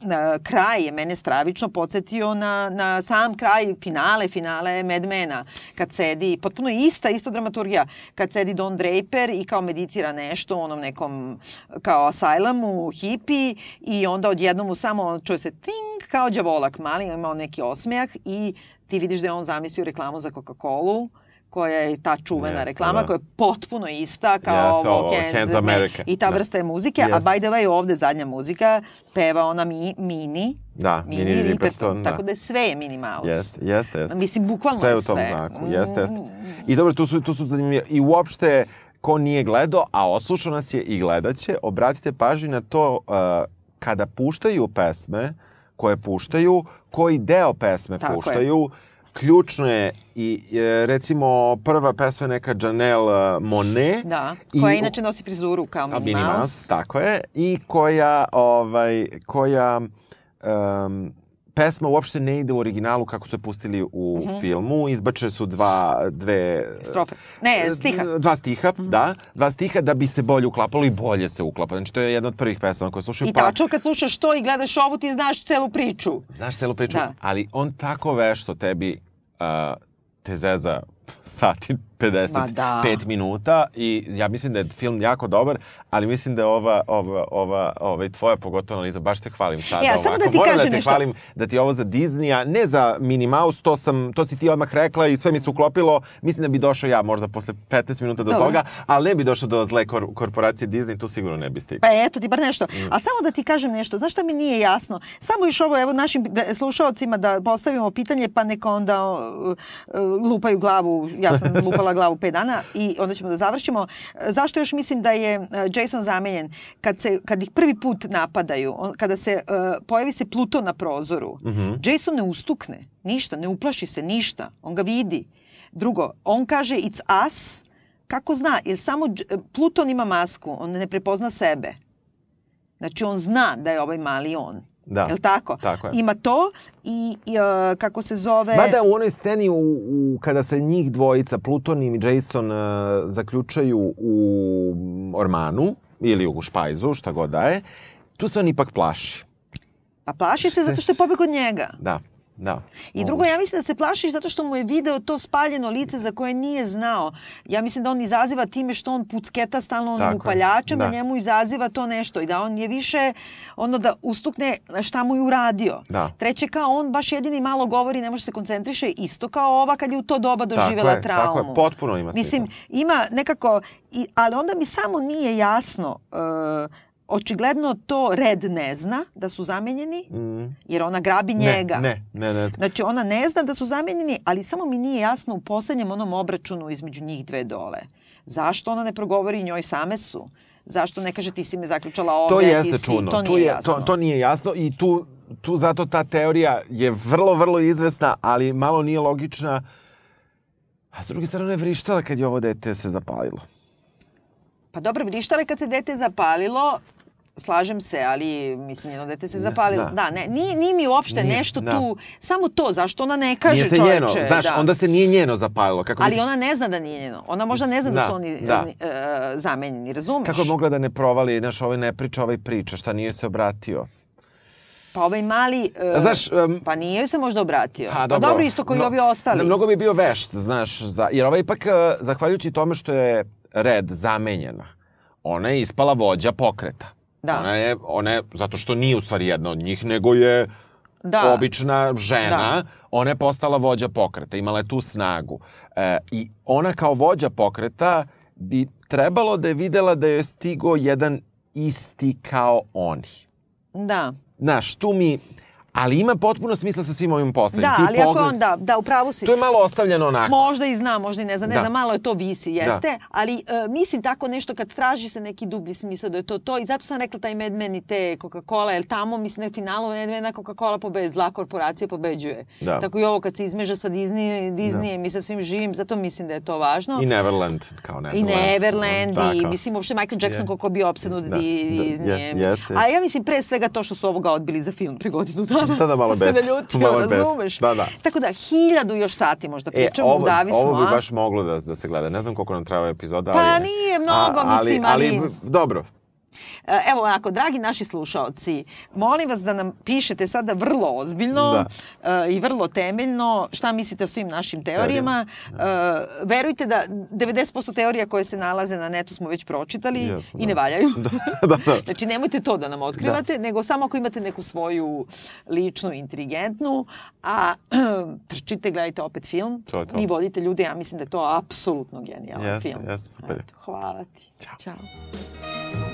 kraj je mene stravično podsjetio na, na sam kraj finale, finale Mad Mena, kad sedi, potpuno ista, isto dramaturgija, kad sedi Don Draper i kao meditira nešto u onom nekom kao asajlamu, hipi i onda odjednom mu samo čuje se ting kao đavolak mali, ima on neki osmejah i ti vidiš da je on zamislio reklamu za Coca-Colu koja je ta čuvena Jeste, reklama da. koja je potpuno ista kao Jeste, ovo Hands, America. i ta Da. vrsta je muzike, a Jeste. by the way ovde zadnja muzika peva ona mi, Mini, Da, Mini, Mini Riperton, da. tako da je sve je Minnie Mouse. Jeste, jeste, jeste. Mislim, bukvalno Sve je u tom sve. znaku, jeste, jeste. Mm. I dobro, tu su, tu su zanimljive. I uopšte, ko nije gledao, a oslušao nas je i gledaće, obratite pažnju na to uh, kada puštaju pesme koje puštaju, koji deo pesme Tako je. Ključno je i e, recimo prva pesma neka Janelle Monet, Da, I koja u- inače nosi frizuru kao Minnie, Minnie Mouse. Mouse, tako je, i koja, ovaj, koja um, pesma uopšte ne ide u originalu kako su je pustili u Mhm. filmu, izbače su dva, dve... Strofe. Ne, stiha. Mhm. d- Dva stiha, da. Dva stiha da bi se bolje uklapalo i bolje se uklapa. Znači, to je jedna od prvih pesama koje slušaju. I tačno kad slušaš to i gledaš ovu, ti znaš celu priču. Znaš celu priču, Da. ali on tako vešto tebi uh, te zeza sati 55 Ma da. minuta i ja mislim da je film jako dobar, ali mislim da je ova, ova, ova, ovaj, tvoja pogotovo analiza, baš te hvalim sada E, a samo ovako. da ti Moram kažem da te nešto. hvalim da ti ovo za Disneya, ne za Minnie Mouse, to, sam, to si ti odmah rekla i sve mi se uklopilo. Mislim da bi došao ja možda posle 15 minuta do Dobro. toga, ali ne bi došao do zle kor korporacije Disney, tu sigurno ne bi stigao. Pa eto ti bar nešto. A samo da ti kažem nešto, znaš šta mi nije jasno? Samo još ovo, evo našim slušaocima da postavimo pitanje, pa neka onda uh, uh, lupaju glavu, ja sam lupala glavu pet dana i onda ćemo da završimo. E, Zašto još mislim da je uh, Jason zamenjen? Kad, se, kad ih prvi put napadaju, on, kada se uh, pojavi se Pluto na prozoru, Mhm. Jason ne ustukne, ništa, ne uplaši se, ništa. On ga vidi. Drugo, on kaže it's us, kako zna? Jer samo Dž- Pluton ima masku, on ne prepozna sebe. Znači on zna da je ovaj mali on. Da. Jel tako? Tako je. Ima to i, i uh, kako se zove... Mada u onoj sceni u, u, kada se njih dvojica, Pluton i Jason, uh, zaključaju u ormanu ili u špajzu, šta god da je, tu se on ipak plaši. Pa plaši se zato što je pobeg od njega. Da, da. I drugo, ja mislim da se plaši zato što mu je video to spaljeno lice za koje nije znao. Ja mislim da on izaziva time što on pucketa stalno onim Tako upaljačem, da. a njemu izaziva to nešto i da on je više ono da ustukne šta mu je uradio. Da. Treće, kao on baš jedini malo govori, ne može se koncentriše, isto kao ova kad je u to doba Tako doživjela je, traumu. tako je, potpuno ima smisla. Mislim, ima nekako, i, ali onda mi samo nije jasno, e, očigledno to Red ne zna da su zamenjeni, Mm. jer ona grabi njega. Ne, ne, ne, ne. Znači ona ne zna da su zamenjeni, ali samo mi nije jasno u poslednjem onom obračunu između njih dve dole. Zašto ona ne progovori njoj same su? Zašto ne kaže ti si me zaključala ovde, To ti jeste si, čudno. to tu nije je, jasno. To, to nije jasno i tu, tu zato ta teorija je vrlo, vrlo izvesna, ali malo nije logična. A s druge strane, vrištala kad je ovo dete se zapalilo. Pa dobro, vrištale kad se dete zapalilo, slažem se, ali mislim jedno dete se zapalilo. da. Da, ne, nije, nije mi uopšte Nije, nešto da. tu, samo to, zašto ona ne kaže nije se čoveče. njeno, znaš, da. onda se nije njeno zapalilo. Kako Ali bi- ona ne zna da nije njeno. Ona možda ne zna da, Da, su oni da. e, zamenjeni, razumeš? Kako je mogla da ne provali, znaš, ovaj ne priča, ovaj priča, šta nije se obratio? Pa ovaj mali... A Znaš, em, Pa nije se možda obratio. Pa, Pa dobro. dobro, isto koji Mno- ovi ostali. Mnogo bi je bio vešt, znaš, za, jer ova ipak, e, zahvaljujući tome što je red zamenjena, ona je ispala vođa pokreta. Da. Ona je, ona je, zato što nije u stvari jedna od njih, nego je Da. obična žena, ona je postala vođa pokreta, imala je tu snagu. E, I ona kao vođa pokreta bi trebalo da je videla da je stigo jedan isti kao oni. Da. Znaš, tu mi... ali ima potpuno smisla sa svim ovim poslednjim. Da, Ti ali ako pogled- on, da, da, upravo si. To je malo ostavljeno onako. Možda i zna, možda i ne zna, ne Da. znam, malo je to visi, jeste, ali e, mislim tako nešto kad traži se neki dublji smisao da je to to i zato sam rekla taj Mad Men i te Coca-Cola, jer tamo mislim na finalu Mad Mena Coca-Cola pobeđuje, zla korporacija pobeđuje. Da. Tako i ovo kad se izmeža sa Disney, Disneyem i sa svim živim, zato mislim da je to važno. I Neverland, kao I Neverland. Neverland Da, i kao- mislim uopšte Michael Jackson Je. koliko je bio opsednut Da, da, da, je- jeste. A ja mislim pre svega to što su ovoga odbili za film pre godinu dana. Da, da, malo pa se bes. naljutio, Malo bes. razumeš? Da, da. Tako da, hiljadu još sati možda E, pričamo, ovo, udavi smo, ovo bi a? baš moglo da, da se gleda. Ne znam koliko nam treba epizoda, Pa ali... nije mnogo, mislim, ali- ali... Dobro, E, Evo ovako, dragi naši slušaoci, molim vas da nam pišete sada vrlo ozbiljno e, i vrlo temeljno šta mislite o svim našim teorijama. E, verujte da 90% teorija koje se nalaze na netu smo već pročitali Jesmo, i da. ne valjaju. da, da. Znači, nemojte to da nam otkrivate, nego samo ako imate neku svoju ličnu, inteligentnu, a trčite, gledajte opet film To je to. i vodite ljude. Ja mislim da je to apsolutno genijalan Jeste, film. jeste, super. Eto, hvala ti. Ćao. Ćao.